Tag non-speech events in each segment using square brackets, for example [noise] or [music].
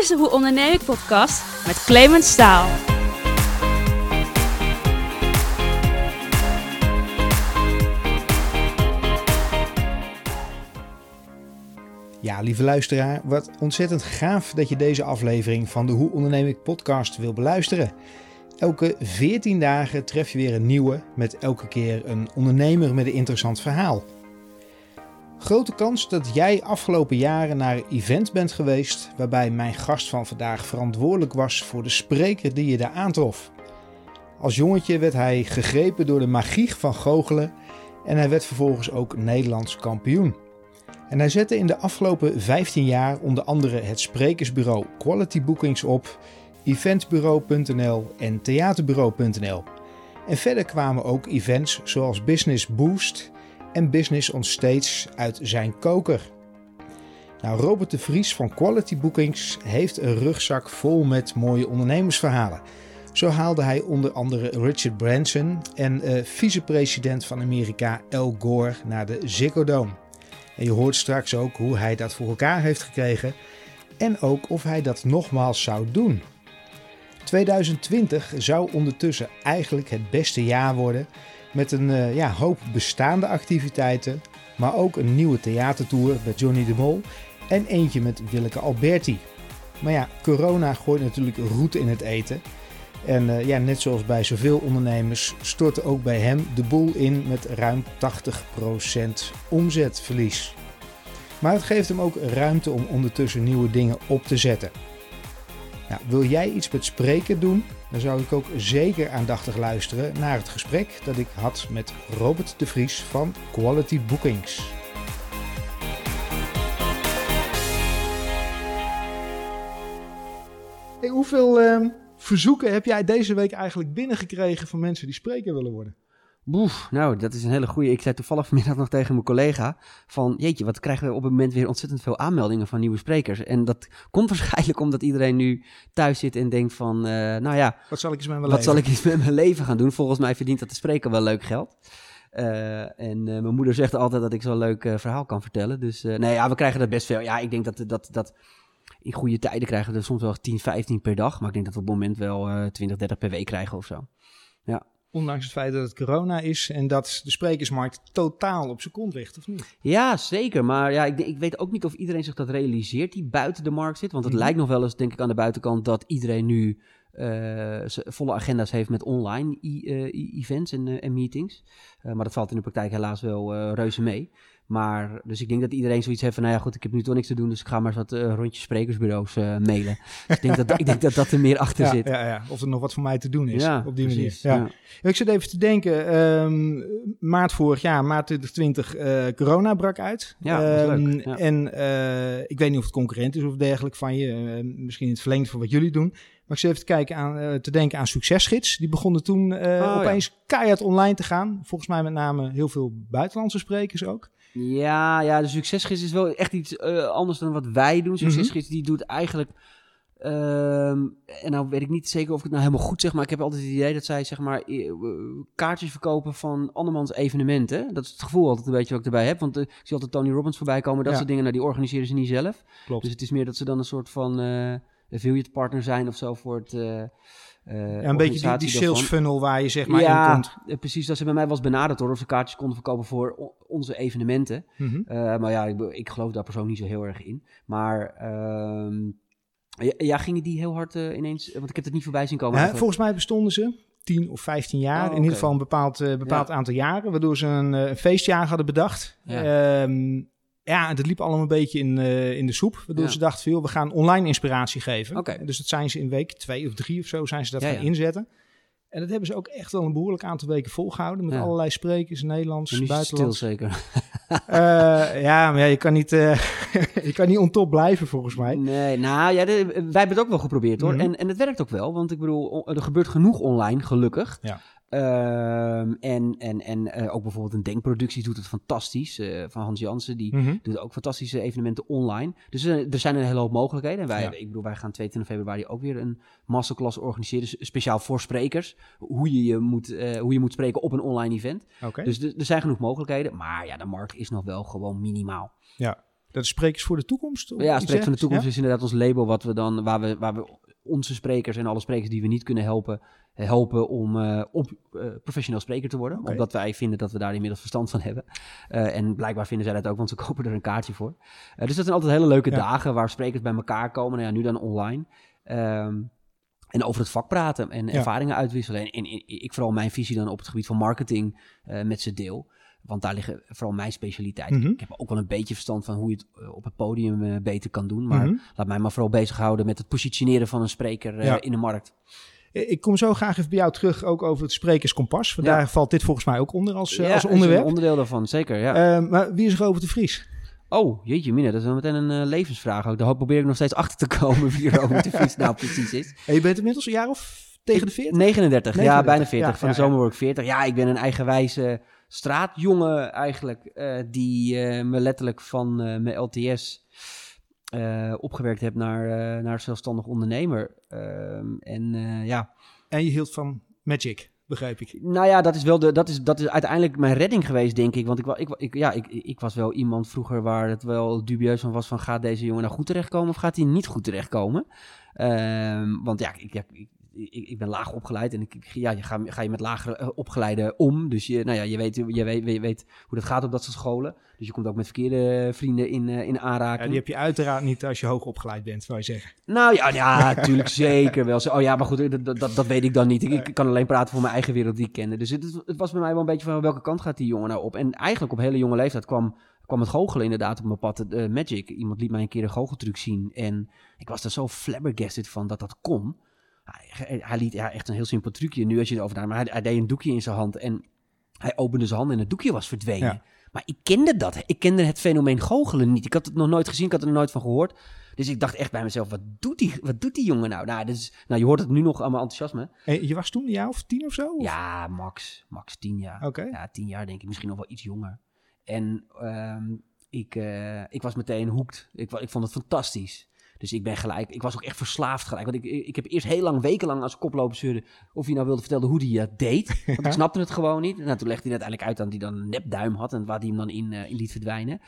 is de Hoe Onderneem ik podcast met Clemens Staal. Ja, lieve luisteraar, wat ontzettend gaaf dat je deze aflevering van de Hoe Onderneem ik podcast wil beluisteren. Elke 14 dagen tref je weer een nieuwe met elke keer een ondernemer met een interessant verhaal. Grote kans dat jij afgelopen jaren naar een event bent geweest waarbij mijn gast van vandaag verantwoordelijk was voor de spreker die je daar aantrof. Als jongetje werd hij gegrepen door de magie van goochelen en hij werd vervolgens ook Nederlands kampioen. En hij zette in de afgelopen 15 jaar onder andere het sprekersbureau Quality Bookings op, eventbureau.nl en theaterbureau.nl. En verder kwamen ook events zoals Business Boost en Business on uit zijn koker. Nou, Robert de Vries van Quality Bookings heeft een rugzak vol met mooie ondernemersverhalen. Zo haalde hij onder andere Richard Branson en uh, vicepresident van Amerika Al Gore naar de Ziggo Dome. En je hoort straks ook hoe hij dat voor elkaar heeft gekregen en ook of hij dat nogmaals zou doen. 2020 zou ondertussen eigenlijk het beste jaar worden met een uh, ja, hoop bestaande activiteiten, maar ook een nieuwe theatertour met Johnny de Mol en eentje met Willeke Alberti. Maar ja, corona gooit natuurlijk route in het eten. En uh, ja, net zoals bij zoveel ondernemers stortte ook bij hem de boel in met ruim 80% omzetverlies. Maar het geeft hem ook ruimte om ondertussen nieuwe dingen op te zetten. Nou, wil jij iets met spreken doen? Dan zou ik ook zeker aandachtig luisteren naar het gesprek dat ik had met Robert de Vries van Quality Bookings. Hoeveel uh, verzoeken heb jij deze week eigenlijk binnengekregen van mensen die spreker willen worden? Boef, nou, dat is een hele goede. Ik zei toevallig vanmiddag nog tegen mijn collega van, jeetje, wat krijgen we op het moment weer ontzettend veel aanmeldingen van nieuwe sprekers. En dat komt [laughs] waarschijnlijk omdat iedereen nu thuis zit en denkt van, uh, nou ja, wat zal ik eens met mijn wat leven? zal ik eens met mijn leven gaan doen? Volgens mij verdient dat de spreker wel leuk geld. Uh, en uh, mijn moeder zegt altijd dat ik zo'n leuk verhaal kan vertellen. Dus nee, ja, we krijgen dat best veel. Ja, ik denk dat dat, dat in goede tijden krijgen we er soms wel 10, 15 per dag. Maar ik denk dat we op het moment wel 20, 30 per week krijgen of zo. Ja. Ondanks het feit dat het corona is en dat de sprekersmarkt totaal op zijn kont ligt, of niet? Ja, zeker. Maar ja, ik, ik, weet ook niet of iedereen zich dat realiseert die buiten de markt zit. Want het mm -hmm. lijkt nog wel eens, denk ik, aan de buitenkant dat iedereen nu uh, volle agenda's heeft met online uh, events en, uh, en meetings. maar dat valt in de praktijk helaas wel reuze mee. Maar, dus ik denk dat iedereen zoiets heeft van, nou ja goed, ik heb nu toch niks te doen, dus ik ga maar eens wat uh, rondjes sprekersbureaus uh, mailen. dus ik denk, dat, ik denk dat dat er meer [laughs] achter ja, zit. Ja, ja, of er nog wat voor mij te doen is ja, op die precies, manier. Ja. Ik zit even te denken, um, maart vorig jaar, maart 2020, uh, corona brak uit. Ja, um, leuk. Ja. En ik weet niet of het concurrent is of dergelijk van je, misschien in het verlengde van wat jullie doen. Maar ik zit even te, kijken aan, te denken aan Succesgids. Die begonnen toen oh, opeens ja. keihard online te gaan. Volgens mij met name heel veel buitenlandse sprekers ook. Ja, ja, de succesgids is wel echt iets uh, anders dan wat wij doen. Succesgids die doet eigenlijk... Um, en nou weet ik niet zeker of ik het nou helemaal goed zeg, maar ik heb altijd het idee dat zij zeg maar uh, kaartjes verkopen van andermans evenementen. Dat is het gevoel altijd een beetje wat ik erbij heb, want uh, ik zie altijd Tony Robbins voorbij komen, dat Ja. soort dingen, nou die organiseren ze niet zelf. Klopt. Dus het is meer dat ze dan een soort van uh, affiliate partner zijn of zo voor het... Uh, Ja, een beetje die, sales daarvan. funnel waar je zeg maar in ja, komt. eh, precies. Dat ze bij mij was benaderd hoor, of ze kaartjes konden verkopen voor onze evenementen. Mhm. Eh, maar ja, ik, ik geloof daar persoonlijk niet zo heel erg in. Maar ehm, ja, ja, gingen die heel hard eh, ineens... Want ik heb het niet voorbij zien komen. Volgens mij bestonden ze 10 of 15 jaar, Oh, in ieder geval een bepaald, eh, bepaald Ja. aantal jaren, waardoor ze een eh, feestjaar hadden bedacht. Ja. Ja, en dat liep allemaal een beetje in, eh, in de soep, waardoor Ja. ze dachten, veel, we gaan online inspiratie geven. Dus dat zijn ze in week twee of drie of zo, zijn ze dat Ja, gaan ja. inzetten. En dat hebben ze ook echt wel een behoorlijk aantal weken volgehouden, met allerlei sprekers, Nederlands, En het stil buitenlands. zeker. [laughs] Eh, ja, maar ja, je kan niet, eh, [laughs] je kan niet on top blijven volgens mij. Nee, nou ja, de- wij hebben het ook wel geprobeerd hoor. Mhm. en, en het werkt ook wel, want ik bedoel, er gebeurt genoeg online, gelukkig. Ja. Ehm, en en, en eh, ook bijvoorbeeld een denkproductie doet het fantastisch. eh, van Hans Jansen, die Mhm. doet ook fantastische evenementen online. Dus eh, er zijn een hele hoop mogelijkheden. En wij, Ja. ik bedoel, wij gaan 22 februari ook weer een masterclass organiseren, dus speciaal voor sprekers. Hoe je, je moet, hoe je moet spreken op een online event. Dus er zijn genoeg mogelijkheden. Maar ja, de markt is nog wel gewoon minimaal. Ja. Dat is Sprekers voor de Toekomst? Ja, hè? van de Toekomst Ja? is inderdaad ons label wat we dan, waar we, waar we onze sprekers en alle sprekers die we niet kunnen helpen, helpen om eh, op, eh, professioneel spreker te worden. Omdat wij vinden dat we daar inmiddels verstand van hebben. Eh, en blijkbaar vinden zij dat ook, want ze [laughs] kopen er een kaartje voor. Dus dat zijn altijd hele leuke Ja. dagen waar sprekers bij elkaar komen. Nou ja, nu dan online. Ehm, en over het vak praten en Ja. ervaringen uitwisselen. En, en, en ik vooral mijn visie dan op het gebied van marketing met ze deel. Want daar liggen vooral mijn specialiteit. Mhm. Ik heb ook wel een beetje verstand van hoe je het eh, op het podium eh, beter kan doen. Maar Mhm. laat mij maar vooral bezighouden met het positioneren van een spreker eh, Ja. in de markt. Ik kom zo graag even bij jou terug, ook over het Sprekerskompas. Want Ja. daar valt dit volgens mij ook onder als, Ja, als onderwerp. Onderdeel daarvan, zeker. Ja. Eh, maar wie is Robert de Vries? oh, jeetje mine, dat is wel meteen een levensvraag ook. Daar probeer ik nog steeds achter te komen wie Robert de Vries nou precies is. En je bent inmiddels een jaar of tegen de 40? 39, ja, 39, bijna 40. ja, Van ja, de zomer word ik 40. Ja, ik ben een eigenwijze straatjongen eigenlijk, eh, die eh, me letterlijk van eh, mijn LTS opgewerkt heb naar, naar zelfstandig ondernemer. Ehm, en ja, En je hield van Magic, begrijp ik. nou ja, dat is wel de, dat is, dat is uiteindelijk mijn redding geweest, denk ik. Want ik, ik, ik, ja, ik, ik was wel iemand vroeger waar het wel dubieus van was van gaat deze jongen nou goed terechtkomen of gaat hij niet goed terechtkomen? Ehm, want ja, ik, ja, ik, ik, ik ben laag opgeleid en ik, ja, je ga, ga je met lager eh, opgeleide om. Dus je, nou ja, je, weet, je, weet, je weet hoe dat gaat op dat soort scholen. Dus je komt ook met verkeerde vrienden in, eh, in Ja, aanraking. die heb je uiteraard niet als je hoog opgeleid bent, zou je zeggen. Nou ja, ja [laughs] natuurlijk zeker wel. Oh ja, maar goed, dat, dat, dat weet ik dan niet. Ik, ik kan alleen praten voor mijn eigen wereld die ik kende. Dus het, het was bij mij wel een beetje van welke kant gaat die jongen nou op. En eigenlijk op hele jonge leeftijd kwam, kwam het goochelen inderdaad op mijn pad. eh, Magic. Iemand liet mij een keer een goocheltruc zien. En ik was er zo flabbergasted van dat dat kon. Hij, hij liet ja, echt een heel simpel trucje. Nu als je erover nadenkt. Maar hij, hij deed een doekje in zijn hand. En hij opende zijn hand en het doekje was verdwenen. Ja. Maar ik kende dat. Ik kende het fenomeen goochelen niet. Ik had het nog nooit gezien. Ik had er nooit van gehoord. Dus ik dacht echt bij mezelf, wat doet die, wat doet die jongen nou? Nou, dus, nou, je hoort het nu nog aan mijn enthousiasme. En je was toen een jaar of tien of zo? Of- Ja, max. Max tien jaar. Oké. Ja, tien jaar denk ik. Misschien nog wel iets jonger. En ehm, ik, eh, ik was meteen hoekt. Ik, ik vond het fantastisch. Dus ik ben gelijk, ik was ook echt verslaafd gelijk. Want ik, ik heb eerst heel lang, wekenlang als koploper zeurde of hij nou wilde vertellen hoe hij dat deed. [laughs] Want ik snapte het gewoon niet. En nou, toen legde hij uiteindelijk uit dat hij dan een nepduim had en waar hij hem dan in, eh, in liet verdwijnen.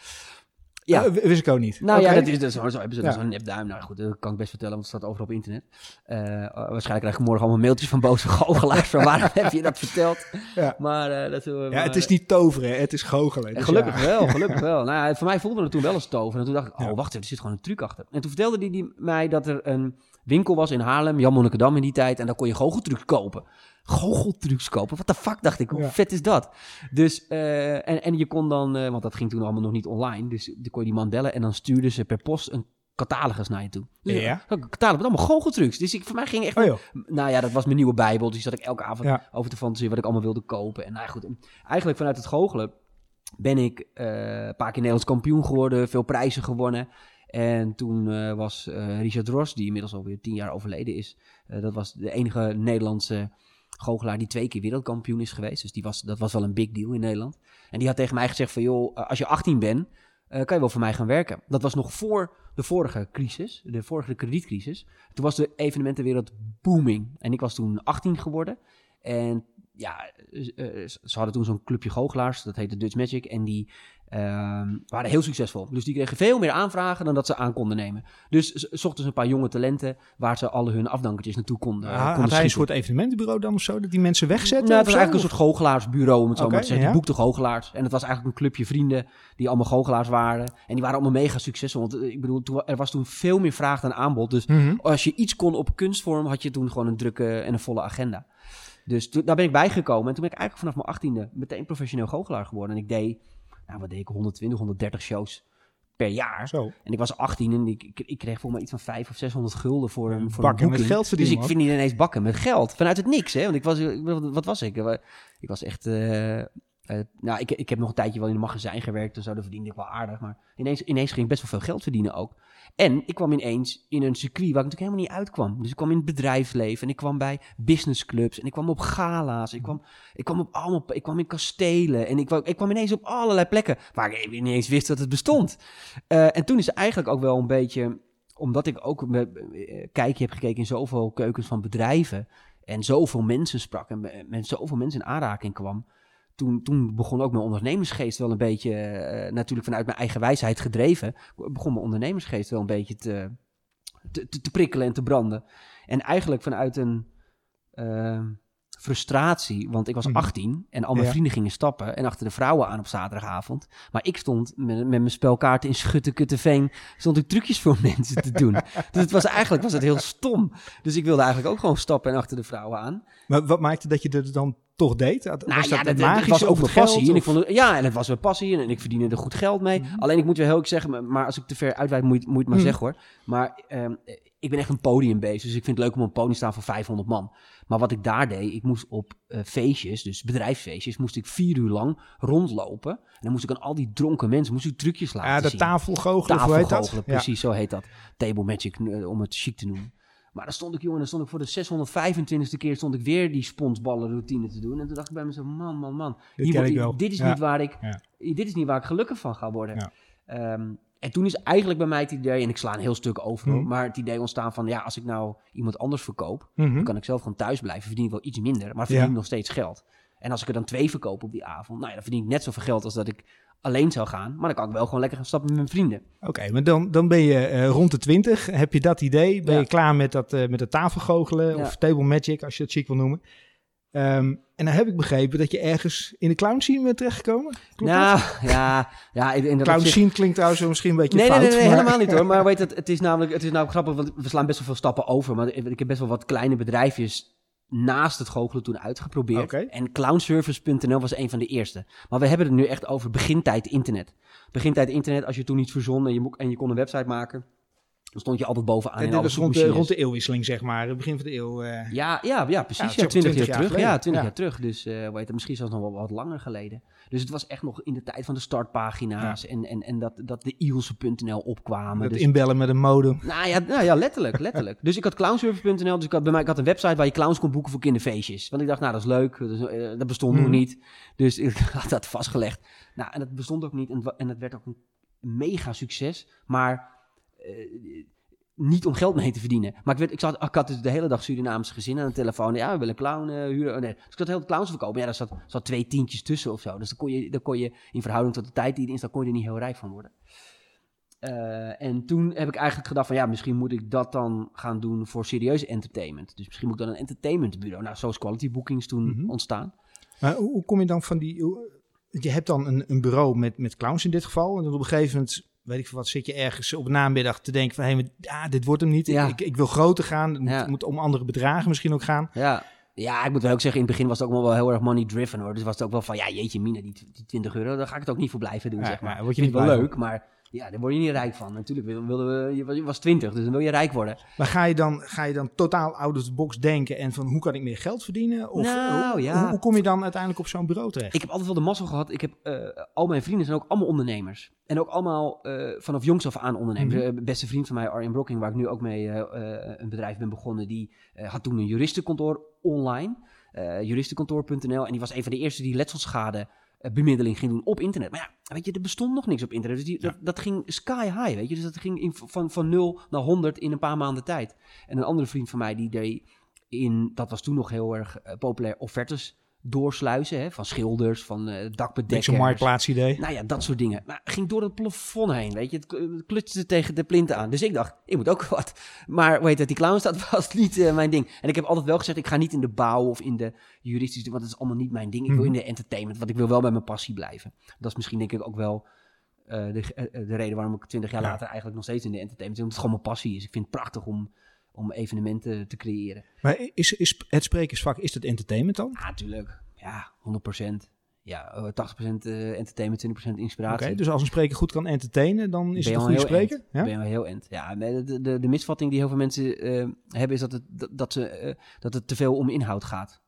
Ja. Eh, w- wist ik ook niet. Nou ja, dat is dus, zo hebben ze Ja. dus een nepduim. Nou goed, dat kan ik best vertellen, want het staat overal op internet. Eh, waarschijnlijk krijg ik morgen allemaal mailtjes van boze [laughs] goochelaars van waarom heb je dat verteld? Ja. Maar eh, dat we Ja, het is niet toveren, het is goochelen. en Dus gelukkig ja. wel, gelukkig [laughs] wel. Nou, ja, voor mij voelde het toen wel eens tover. En toen dacht ik, oh Ja. wacht even, er zit gewoon een truc achter. En toen vertelde hij die mij dat er een winkel was in Haarlem, Jan Monnikendam in die tijd. En daar kon je goocheltrucs kopen. Goocheltrucs kopen? Wat de fuck, dacht ik. Hoe Ja. vet is dat? Dus, eh, en, en je kon dan, eh, want dat ging toen allemaal nog niet online. Dus dan kon je die man bellen en dan stuurden ze per post een catalogus naar je toe. Dus Ja. Een catalogus met allemaal goocheltrucs. Dus ik, voor mij ging echt Oh nou ja, dat was mijn nieuwe bijbel. Dus zat ik elke avond Ja. over te fantaseren wat ik allemaal wilde kopen. En nou goed, eigenlijk vanuit het goochelen ben ik eh, een paar keer Nederlands kampioen geworden. Veel prijzen gewonnen. En toen eh, was eh, Richard Ros, die inmiddels alweer tien jaar overleden is. eh, dat was de enige Nederlandse goochelaar die twee keer wereldkampioen is geweest. Dus die was, dat was wel een big deal in Nederland. En die had tegen mij gezegd van, joh, eh, als je 18 bent, eh, kan je wel voor mij gaan werken. Dat was nog voor de vorige crisis, de vorige kredietcrisis. Toen was de evenementenwereld booming. En ik was toen 18 geworden. En ja, eh, ze hadden toen zo'n clubje goochelaars, dat heette Dutch Magic. En die ehm, waren heel succesvol. Dus die kregen veel meer aanvragen dan dat ze aan konden nemen. Dus ze zochten ze een paar jonge talenten waar ze alle hun afdankertjes naartoe konden, Ah, konden had hij een soort evenementenbureau dan of zo, dat die mensen wegzetten? Nou, het was zo? eigenlijk een soort goochelaarsbureau, om het zo maar te zeggen. ja. Die boekte goochelaars. En het was eigenlijk een clubje vrienden die allemaal goochelaars waren. En die waren allemaal mega succesvol. Want eh, ik bedoel, toen- er was toen veel meer vraag dan aanbod. Dus Mhm. als je iets kon op kunstvorm, had je toen gewoon een drukke en een volle agenda. Dus toen, daar ben ik bijgekomen. En toen ben ik eigenlijk vanaf mijn achttiende meteen professioneel goochelaar geworden. En ik deed, nou wat deed ik, 120, 130 shows per jaar. Zo. En ik was 18 en ik, ik, ik kreeg volgens mij iets van 5 of 600 gulden voor een, voor Bakken een met geld Dus ik vind niet ineens bakken met geld. Vanuit het niks, hè. Want ik was, ik- wat was ik? Ik was echt... eh, eh, nou, ik, ik heb nog een tijdje wel in een magazijn gewerkt en zo. Daar verdiende ik wel aardig. Maar ineens, ineens ging ik best wel veel geld verdienen ook. En ik kwam ineens in een circuit waar ik natuurlijk helemaal niet uitkwam. Dus ik kwam in het bedrijfsleven en ik kwam bij businessclubs en ik kwam op gala's. Ik kwam, ik kwam, op allemaal, ik kwam in kastelen en ik kwam, ik kwam ineens op allerlei plekken waar ik niet eens wist dat het bestond. Eh, en toen is eigenlijk ook wel een beetje, omdat ik ook met, eh, kijkje heb gekeken in zoveel keukens van bedrijven en zoveel mensen sprak en met zoveel mensen in aanraking kwam. Toen, toen begon ook mijn ondernemersgeest wel een beetje, eh, natuurlijk vanuit mijn eigen wijsheid gedreven, begon mijn ondernemersgeest wel een beetje te, te, te, prikkelen en te branden. En eigenlijk vanuit een ehm, frustratie, want ik was Mhm. 18 en al mijn Ja. vrienden gingen stappen en achter de vrouwen aan op zaterdagavond. Maar ik stond met, met mijn spelkaarten in Schutte-Kutteveen, stond ik trucjes voor [laughs] mensen te doen. dus het was eigenlijk was het heel stom. Dus ik wilde eigenlijk ook gewoon stappen en achter de vrouwen aan. Maar wat maakte dat je dat dan toch deed? Had- Nou was ja, dat dat, dat was ook mijn passie. En ik vond het, ja, en het was mijn passie en, en ik verdiende er goed geld mee. Mhm. Alleen ik moet wel heel erg zeggen, maar- als ik te ver uitwijd, moet je, moet het maar Mhm. zeggen hoor. Maar ehm, ik ben echt een podiumbeest, dus ik vind het leuk om op een podium te staan voor 500 man. Maar wat ik daar deed, ik moest op eh, feestjes, dus bedrijfsfeestjes, moest ik vier uur lang rondlopen. En dan moest ik aan al die dronken mensen, moest ik trucjes laten Ja, de zien. tafelgoochelen, of hoe heet dat? Ja. precies, zo heet dat. Table Magic, eh, om het chic te noemen. Maar dan stond ik, jongen, dan stond ik voor de 625ste keer stond ik weer die sponsballen routine te doen. En toen dacht ik bij mezelf, man, man, man. Dit hier ken word- ik wel. Dit is Ja. niet waar ik, Ja. dit is niet waar ik gelukkig van ga worden. Ja. Ehm, en toen is eigenlijk bij mij het idee, en ik sla een heel stuk over, Mhm. maar het idee ontstaan van, ja, als ik nou iemand anders verkoop, Mhm. dan kan ik zelf gewoon thuis blijven, verdien ik wel iets minder, maar verdien ik nog steeds geld. En als ik er dan twee verkoop op die avond, nou ja, dan verdien ik net zoveel geld als dat ik alleen zou gaan, maar dan kan ik wel gewoon lekker gaan stappen met mijn vrienden. Oké, maar dan, dan ben je eh, rond de 20. Heb je dat idee? Ben Ja. je klaar met dat, eh met het tafelgoochelen Ja. of table magic, als je het chic wil noemen? Ehm, en dan heb ik begrepen dat je ergens in de clown scene bent terechtgekomen. Klopt nou, dat? [laughs] ja, ja, in dat Clown scene klinkt trouwens misschien een beetje Nee, nee, fout. nee, nee, maar- helemaal niet hoor. [laughs] Maar weet het, het is namelijk, het is namelijk grappig, want we slaan best wel veel stappen over. Maar ik heb best wel wat kleine bedrijfjes naast het goochelen toen uitgeprobeerd. En clownservice.nl was een van de eerste. Maar we hebben het nu echt over begintijd internet. Begintijd internet, als je toen iets verzon en je, en je kon een website maken, dan stond je altijd bovenaan En dit was rond de, rond de eeuwwisseling, zeg maar. Het begin van de eeuw. eh. Ja, ja, ja, precies. Ja, het is Ja, ook 20 jaar 20 jaar terug. geleden. Ja, 20 Ja. jaar terug. Dus eh weet het, misschien zelfs nog wel wat langer geleden. Dus het was echt nog in de tijd van de startpagina's en, en, en dat, dat de Ielse.nl opkwamen. dat dus, inbellen met een modem. nou ja, nou ja letterlijk, letterlijk. [laughs] Dus ik had clownservice.nl, dus ik had, bij mij, ik had een website waar je clowns kon boeken voor kinderfeestjes. Want ik dacht, nou dat is leuk, dat, is, eh, dat bestond Mhm. nog niet. Dus ik [laughs] had dat vastgelegd. Nou, en dat bestond ook niet en, het en het werd ook een mega succes. Maar eh, niet om geld mee te verdienen. Maar ik, werd, ik, zat, ik had dus de hele dag Surinaamse gezin aan de telefoon. Ja, we willen clown huren. Oh, nee. Dus ik had heel de clowns verkopen. Ja, daar zat, zat twee tientjes tussen of zo. Dus dan kon, je, dan kon je in verhouding tot de tijd die erin staat, kon je er niet heel rijk van worden. Eh, en toen heb ik eigenlijk gedacht van ja, misschien moet ik dat dan gaan doen voor serieuze entertainment. Dus misschien moet ik dan een entertainmentbureau. Nou, zo is Quality Bookings toen Mhm. ontstaan. Maar hoe, kom je dan van die... je hebt dan een, een bureau met, met clowns in dit geval. En dan op een gegeven moment, weet ik veel wat, zit je ergens op namiddag te denken van... Hé, dit wordt hem niet. Ja. Ik, ik wil groter gaan. Het Ja. moet, om andere bedragen misschien ook gaan. Ja. Ja, ik moet wel ook zeggen, in het begin was het ook wel heel erg money driven hoor. Dus was het ook wel van, ja jeetje mina, die, die 20 euro, daar ga ik het ook niet voor blijven doen, Ja, zeg maar. word je niet wel leuk, maar ja, daar word je niet rijk van. Natuurlijk, wil- wilden we, je was- 20, dus dan wil je rijk worden. Maar ga je dan, ga je dan totaal out of the box denken en van hoe kan ik meer geld verdienen? Of Nou, hoe, ja. hoe, hoe kom je dan uiteindelijk op zo'n bureau terecht? Ik heb altijd wel de mazzel gehad. Ik heb, eh, al mijn vrienden zijn ook allemaal ondernemers. En ook allemaal eh, vanaf jongs af aan ondernemers. Mhm. Eh, beste vriend van mij, Arjen Brocking, waar ik nu ook mee eh, eh, een bedrijf ben begonnen, die eh, had toen een juristenkantoor online. eh juristenkantoor.nl. En die was een van de eerste die letselschade eh, bemiddeling ging doen op internet. Maar ja, weet je, er bestond nog niks op internet. Dus die, Ja. dat, dat ging sky high, weet je. Dus dat ging in, van, van 0 naar 100 in een paar maanden tijd. En een andere vriend van mij, die deed in, dat was toen nog heel erg eh, populair, offertes doorsluizen. Hè, van schilders, van Niks dakbedekkers. een marktplaatsidee. Nou ja, dat soort dingen. Maar ging door het plafond heen, weet je. Het klutste tegen de plinten aan. Dus ik dacht, ik moet ook [laughs] wat. Maar weet je, die clown staat [laughs] was niet eh, mijn ding. En ik heb altijd wel gezegd, ik ga niet in de bouw of in de juridische... Want dat is allemaal niet mijn ding. Ik wil Mhm. in de entertainment, want ik wil wel bij mijn passie blijven. Dat is misschien denk ik ook wel eh, de, de reden waarom ik twintig jaar Ja. later eigenlijk nog steeds in de entertainment zit. Omdat het gewoon mijn passie is. Ik vind het prachtig om, om evenementen te creëren. Maar is, is het sprekersvak, is dat entertainment dan? Ja, natuurlijk. Ja, 100%. Ja, eh, 80% eh, entertainment, 20% Oké, inspiratie. dus als een spreker goed kan entertainen, dan is Ben het een goede spreker? end. Ja? Ben je al heel end. Ja, de, de, de, de misvatting die heel veel mensen eh, hebben is dat het, dat, dat ze, eh, dat het te veel om inhoud gaat.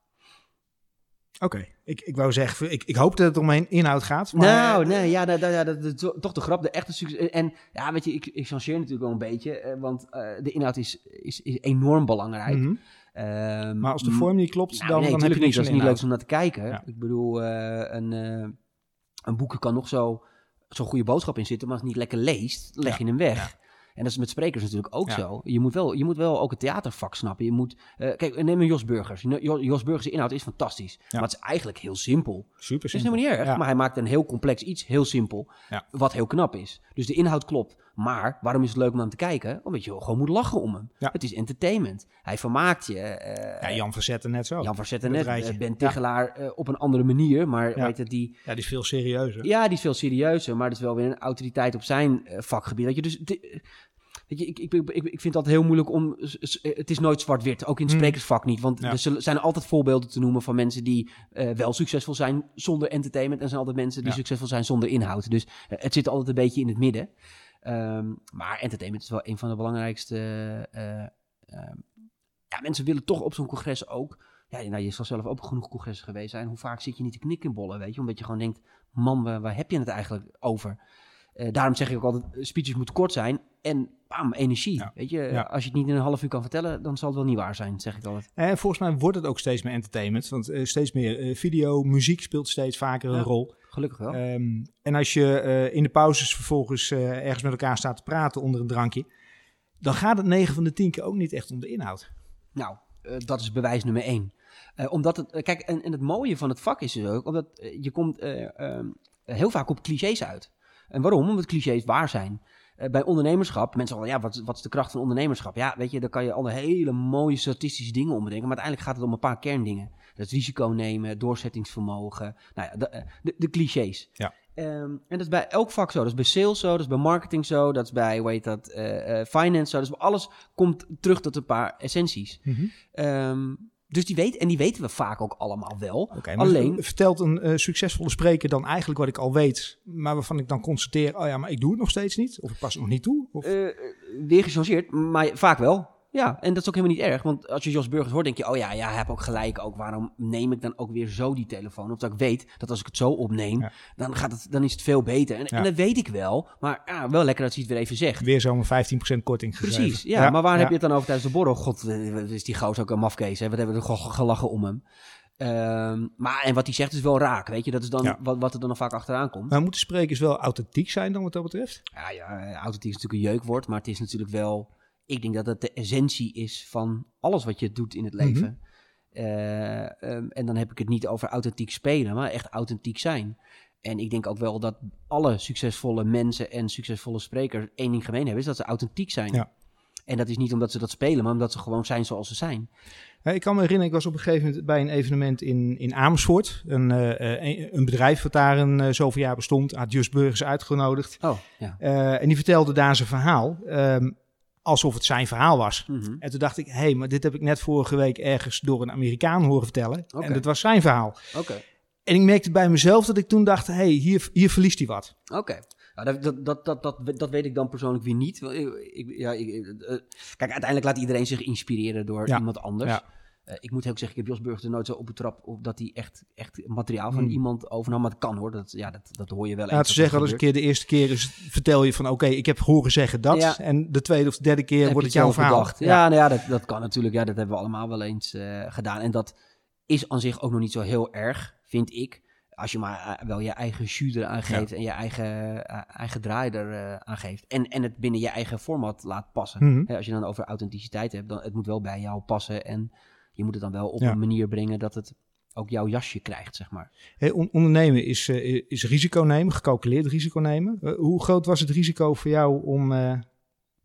Oké, ik, ik wou zeggen, ik, ik hoop dat het om mijn inhoud gaat. Maar, nou, nee, ja, dat, dat, ja, dat, toch de grap, de echte succes. En ja, weet je, ik, ik changeer natuurlijk wel een beetje, eh, want eh, de inhoud is, is, is enorm belangrijk. Mhm. Ehm, Maar als de vorm niet klopt, Nou, dan, nee, dan heb je niks Dat is niet leuk om naar te kijken. Ja. Ik bedoel, eh, een, eh, een boek kan nog zo zo'n goede boodschap in zitten, maar als het niet lekker leest, leg je hem weg. En dat is met sprekers natuurlijk ook Ja. zo. Je moet, wel, je moet wel ook het theatervak snappen. Je moet, eh, kijk, neem een Jos Burgers. Jo- Jos Burgers' inhoud is fantastisch. Maar het is eigenlijk heel simpel. Super Dat is simpel. helemaal niet erg. Ja. Maar hij maakt een heel complex iets heel simpel. Wat heel knap is. Dus de inhoud klopt. Maar waarom is het leuk om naar hem te kijken? Omdat je gewoon moet lachen om hem. Ja. Het is entertainment. Hij vermaakt je. eh, Ja, Jan Verzetten net zo. Jan Verzetten Dat net. eh, Ben Ja. Tichelaar eh, op een andere manier. Maar Ja. weet het, die, Ja, die is veel serieuzer. ja, die is veel serieuzer, maar het is wel weer een autoriteit op zijn vakgebied. Dat je dus, weet je, ik, ik, ik, ik vind het altijd heel moeilijk om. Het is nooit zwart-wit, ook in het Hmm. sprekersvak niet. Want Ja. er zijn altijd voorbeelden te noemen van mensen die wel succesvol zijn zonder entertainment. En er zijn altijd mensen die Ja. succesvol zijn zonder inhoud. Dus het zit altijd een beetje in het midden. Ehm, maar entertainment is wel een van de belangrijkste. eh, ehm, ja, mensen willen toch op zo'n congres ook. Ja, nou, je zal zelf ook op genoeg congressen geweest zijn. Hoe vaak zit je niet te knikkenbollen, weet je? Omdat je gewoon denkt, man, waar, waar heb je het eigenlijk over? Eh, daarom zeg ik ook altijd, eh, speeches moeten kort zijn en bam, energie. Ja. Weet je, Ja. als je het niet in een half uur kan vertellen, dan zal het wel niet waar zijn, zeg ik altijd. En volgens mij wordt het ook steeds meer entertainment. Want steeds meer video, muziek speelt steeds vaker een rol. Gelukkig wel. Ehm, en als je eh, in de pauzes vervolgens eh, ergens met elkaar staat te praten onder een drankje, dan gaat het 9 van de 10 keer ook niet echt om de inhoud. Nou, eh, dat is bewijs nummer één. Eh, omdat het, kijk, en, en het mooie van het vak is dus ook, omdat je komt eh, ehm, heel vaak op clichés uit. En waarom? Omdat clichés waar zijn. Eh, bij ondernemerschap, mensen zeggen, ja, wat, wat is de kracht van ondernemerschap? Ja, weet je, daar kan je alle hele mooie statistische dingen om bedenken, maar uiteindelijk gaat het om een paar kerndingen. Dat is risico nemen, doorzettingsvermogen, nou ja, de, eh, de, de clichés. Ja. Ehm, en dat is bij elk vak zo. Dat is bij sales zo, dat is bij marketing zo, dat is bij, hoe heet dat, eh, eh, finance zo. Dus alles komt terug tot een paar essenties. Ehm, dus die weet, en die weten we vaak ook allemaal wel. Alleen- vertelt een succesvolle spreker dan eigenlijk wat ik al weet, maar waarvan ik dan constateer, oh ja, maar ik doe het nog steeds niet, of ik pas het nog niet toe? Of... Eh, weer gechangeerd, maar vaak wel. Ja, en dat is ook helemaal niet erg. Want als je Jos Burgers hoort, denk je... oh ja, ja, hij heeft ook gelijk. Ook waarom neem ik dan ook weer zo die telefoon? Of dat ik weet dat als ik het zo opneem... Ja. dan, gaat het, dan is het veel beter. En, Ja. en dat weet ik wel. Maar ja, wel lekker dat hij het weer even zegt. Weer zo'n 15% korting gegeven. Precies, ja, Maar waar heb je het dan over tijdens de borrel? God, eh, is die gozer ook een mafkees, hè? Wat hebben we er ge- gelachen om hem. Ehm, maar, en wat hij zegt is wel raak, weet je. Dat is dan Ja. wat, wat er dan nog vaak achteraan komt. Maar moeten sprekers wel authentiek zijn dan wat dat betreft? Ja, ja, authentiek is natuurlijk een jeukwoord, maar het is natuurlijk wel... Ik denk dat het de essentie is van alles wat je doet in het Mhm. leven. Eh, ehm, en dan heb ik het niet over authentiek spelen, maar echt authentiek zijn. En ik denk ook wel dat alle succesvolle mensen en succesvolle sprekers één ding gemeen hebben, is dat ze authentiek zijn. Ja. En dat is niet omdat ze dat spelen, maar omdat ze gewoon zijn zoals ze zijn. Ik kan me herinneren, ik was op een gegeven moment bij een evenement in, in Amersfoort. Een, eh, eh, een, bedrijf wat daar een zoveel jaar bestond, had Just Burgers uitgenodigd. Oh, ja. En die vertelde daar zijn verhaal, ehm, alsof het zijn verhaal was. Mhm. En toen dacht ik, hé, hey, maar dit heb ik net vorige week ergens door een Amerikaan horen vertellen. En dat was zijn verhaal. Oké. En ik merkte bij mezelf dat ik toen dacht, hé, hey, hier, hier verliest hij wat. Oké. Nou, dat, dat, dat, dat, dat, dat weet ik dan persoonlijk weer niet. Ik, ja, ik, eh, kijk, uiteindelijk laat iedereen zich inspireren door Ja. iemand anders. Ja. Eh, ik moet ook zeggen, ik heb Jos Burgers er nooit zo op betrapt op dat hij echt, echt materiaal van Hmm. iemand overnam. Maar dat kan hoor, dat, ja, dat, dat hoor je wel te dat zeggen, is een keer de eerste keer is, vertel je van, oké, ik heb horen zeggen dat. Ja. En de tweede of de derde keer Heb wordt het jouw verhaal. Ja, nou ja, dat, dat kan natuurlijk. Ja, dat hebben we allemaal wel eens eh, gedaan. En dat is aan zich ook nog niet zo heel erg, vind ik. Als je maar eh, wel je eigen jus eraan geeft en je eigen, eigen draai er aan geeft. En, en het binnen je eigen format laat passen. Hè, als je dan over authenticiteit hebt, dan het moet wel bij jou passen. En je moet het dan wel op Ja. een manier brengen dat het ook jouw jasje krijgt, zeg maar. Hey, on- ondernemen is, eh, is risico nemen, gecalculeerd risico nemen. Eh, hoe groot was het risico voor jou om eh,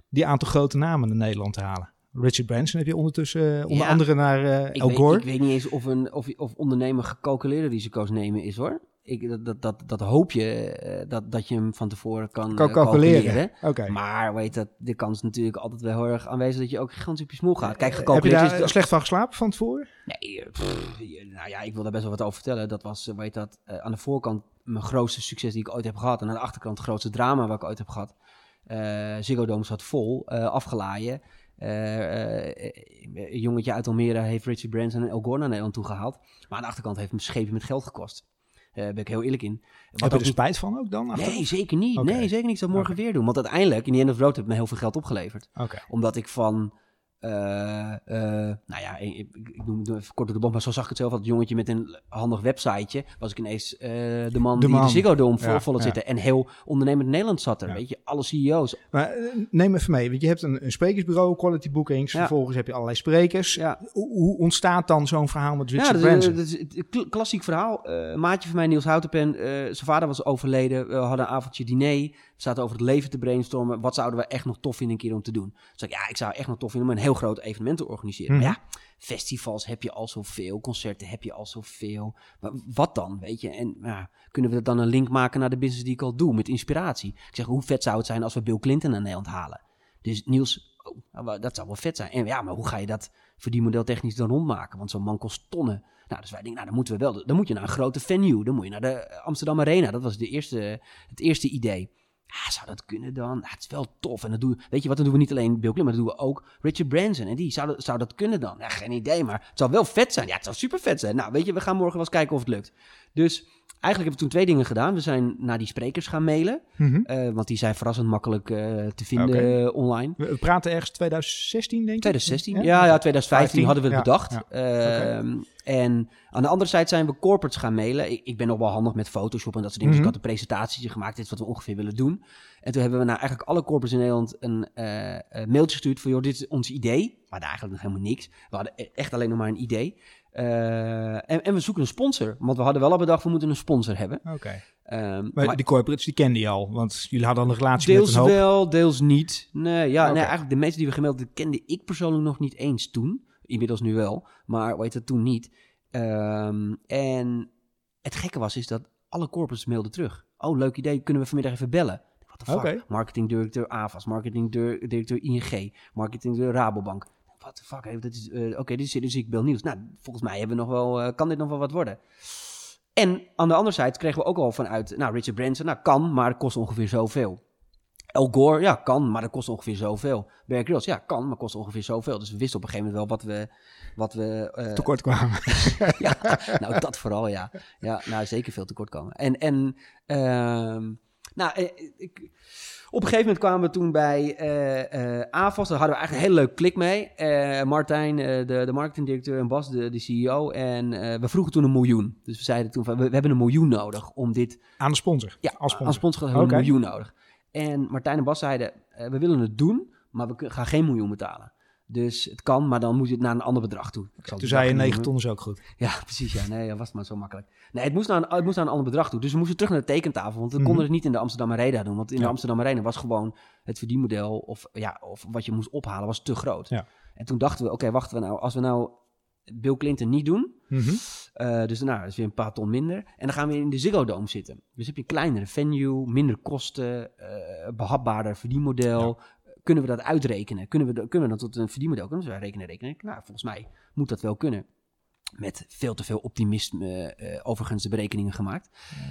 die aantal grote namen naar Nederland te halen? Richard Branson heb je ondertussen onder Ja. andere naar El weet, Gore. ik weet niet eens of, een, of, of ondernemer gecalculeerde risico's nemen is hoor. Ik, dat, dat, dat, hoop je eh, dat, dat je hem van tevoren kan, kan eh, calculeren. Maar weet dat, de kans is natuurlijk altijd wel heel erg aanwezig dat je ook gigantisch op je smoel gaat. Kijk, heb je daar is eh, slecht van geslapen van tevoren? Nee, eh, pff, nou ja, ik wil daar best wel wat over vertellen. Dat was, eh, weet dat, eh, aan de voorkant mijn grootste succes die ik ooit heb gehad. En aan de achterkant het grootste drama wat ik ooit heb gehad. Eh Ziggo Dome zat vol, eh, afgelaaien. Eh, eh, een jongetje uit Almere heeft Richard Branson en El Gore naar Nederland toegehaald. Maar aan de achterkant heeft hem schepen met geld gekost. Daar ben ik heel eerlijk in. Wat Heb je er niet- spijt van ook dan? Nee, zeker niet. Nee, zeker niet. Ik zal morgen weer doen. Want uiteindelijk, in die end of road, heeft het me heel veel geld opgeleverd omdat ik van eh, eh, nou ja, ik, ik, noem het even kort door de bocht, maar zo zag ik het zelf. Dat jongetje met een handig websiteje, was ik ineens eh, de man De die de Ziggo Dome vol, Ja, vol had ja. zitten. En heel ondernemend Nederland zat er, Ja. weet je. Alle CEO's. Maar neem even mee, want je hebt een, een sprekersbureau, Quality Bookings. Ja. Vervolgens heb je allerlei sprekers. Ja, Hoe, hoe ontstaat dan zo'n verhaal met ja Richard dat, is- dat kl- klassiek verhaal. Een maatje van mij, Niels Houtenpen, zijn vader was overleden. We hadden een avondje diner. We zaten over het leven te brainstormen. Wat zouden we echt nog tof vinden een keer om te doen? Dus ik, ja, ik zou echt nog tof vinden om een heel groot evenement te organiseren. Mhm. Maar ja, festivals heb je al zoveel, concerten heb je al zoveel. Maar wat dan, weet je? En ja, kunnen we dan een link maken naar de business die ik al doe, met inspiratie? Ik zeg, hoe vet zou het zijn als we Bill Clinton naar Nederland halen? Dus Niels, oh, nou, dat zou wel vet zijn. En ja, maar hoe ga je dat verdienmodel technisch dan rondmaken? Want zo'n man kost tonnen. Nou, dus wij denken, nou, dan moeten we wel, dan moet je naar een grote venue. Dan moet je naar de Amsterdam Arena. Dat was de eerste, het eerste idee. Ja, zou dat kunnen dan? Nou, het is wel tof. En dan doen we, weet je wat, dan doen we niet alleen Bill Clinton, maar dan doen we ook Richard Branson. En die, zou dat, zou dat kunnen dan? Ja, geen idee, maar het zou wel vet zijn. Ja, het zou super vet zijn. Nou, weet je, we gaan morgen wel eens kijken of het lukt. Dus eigenlijk hebben we toen twee dingen gedaan. We zijn naar die sprekers gaan mailen, Mhm. eh, want die zijn verrassend makkelijk eh, te vinden eh, online. We praten ergens 2016, denk ik? 2016? Ja, ja, 2015 15, hadden we het ja, bedacht. ja. Ehm, En aan de andere zijde zijn we corporates gaan mailen. Ik, ik ben nog wel handig met Photoshop en dat soort dingen. Dus Mhm. ik had een presentatie gemaakt. Dit is wat we ongeveer willen doen. En toen hebben we naar eigenlijk alle corporates in Nederland een mailtje gestuurd van... joh, dit is ons idee. We hadden eigenlijk nog helemaal niks. We hadden e- echt alleen nog maar een idee. Eh, en, en we zoeken een sponsor. Want we hadden wel al bedacht, we moeten een sponsor hebben. Oké. Ehm, Maar, maar- die corporates, die kende je al. Want jullie hadden al een relatie met Deels een hoop. wel, deels niet. Nee, ja, nee, eigenlijk de meeste die we gemeld hebben, kende ik persoonlijk nog niet eens toen. Inmiddels nu wel, maar heet het toen niet. Ehm, en het gekke was, is dat alle corporates mailden terug. Oh, leuk idee, kunnen we vanmiddag even bellen? What the fuck? Marketingdirecteur AVAS, marketingdirecteur ING, marketingdirecteur Rabobank. What the fuck, hey, dat is, eh, oké, dit is ik bel nieuws. Nou, volgens mij hebben we nog wel, eh, kan dit nog wel wat worden. En aan de andere zijde kregen we ook al vanuit, nou, Richard Branson, nou, kan, maar het kost ongeveer zoveel. El Gore, ja, kan, maar dat kost ongeveer zoveel. Bear Grylls, ja, kan, maar kost ongeveer zoveel. Dus we wisten op een gegeven moment wel wat we... Wat we eh, tekort kwamen. [laughs] ja, nou, dat vooral, ja. Ja, nou, zeker veel tekort komen. En, en ehm, nou, eh, ik, op een gegeven moment kwamen we toen bij AFAS. Daar hadden we eigenlijk een hele leuke klik mee. Eh, Martijn, de, de marketingdirecteur en Bas, de, de CEO. En we vroegen toen een miljoen. Dus we zeiden toen van, we, we hebben een miljoen nodig om dit Aan de sponsor. ja, als sponsor. sponsor hebben we een miljoen nodig. En Martijn en Bas zeiden, we willen het doen, maar we gaan geen miljoen betalen. Dus het kan, maar dan moet je het naar een ander bedrag toe. Ik zal Toen zei je bedrag 9 niet ton is ook goed. [laughs] Ja, precies. Ja, nee, dat was maar zo makkelijk. Nee, het moest, naar een, het moest naar een ander bedrag toe. Dus we moesten terug naar de tekentafel, want we Mhm. konden het niet in de Amsterdam Arena doen. Want in Ja. de Amsterdam Arena was gewoon het verdienmodel, of, ja, of wat je moest ophalen, was te groot. Ja. En toen dachten we, oké, wachten we nou, als we nou Bill Clinton niet doen, Mhm. eh, dus nou, dat is weer een paar ton minder. En dan gaan we in de Ziggo Dome zitten. Dus heb je een kleinere venue, minder kosten, eh behapbaarder verdienmodel. Kunnen we dat uitrekenen? Kunnen we, dat- kunnen we dat tot een verdienmodel? Kunnen we rekenen, rekenen? Nou, volgens mij moet dat wel kunnen. Met veel te veel optimisme, eh, overigens de berekeningen gemaakt.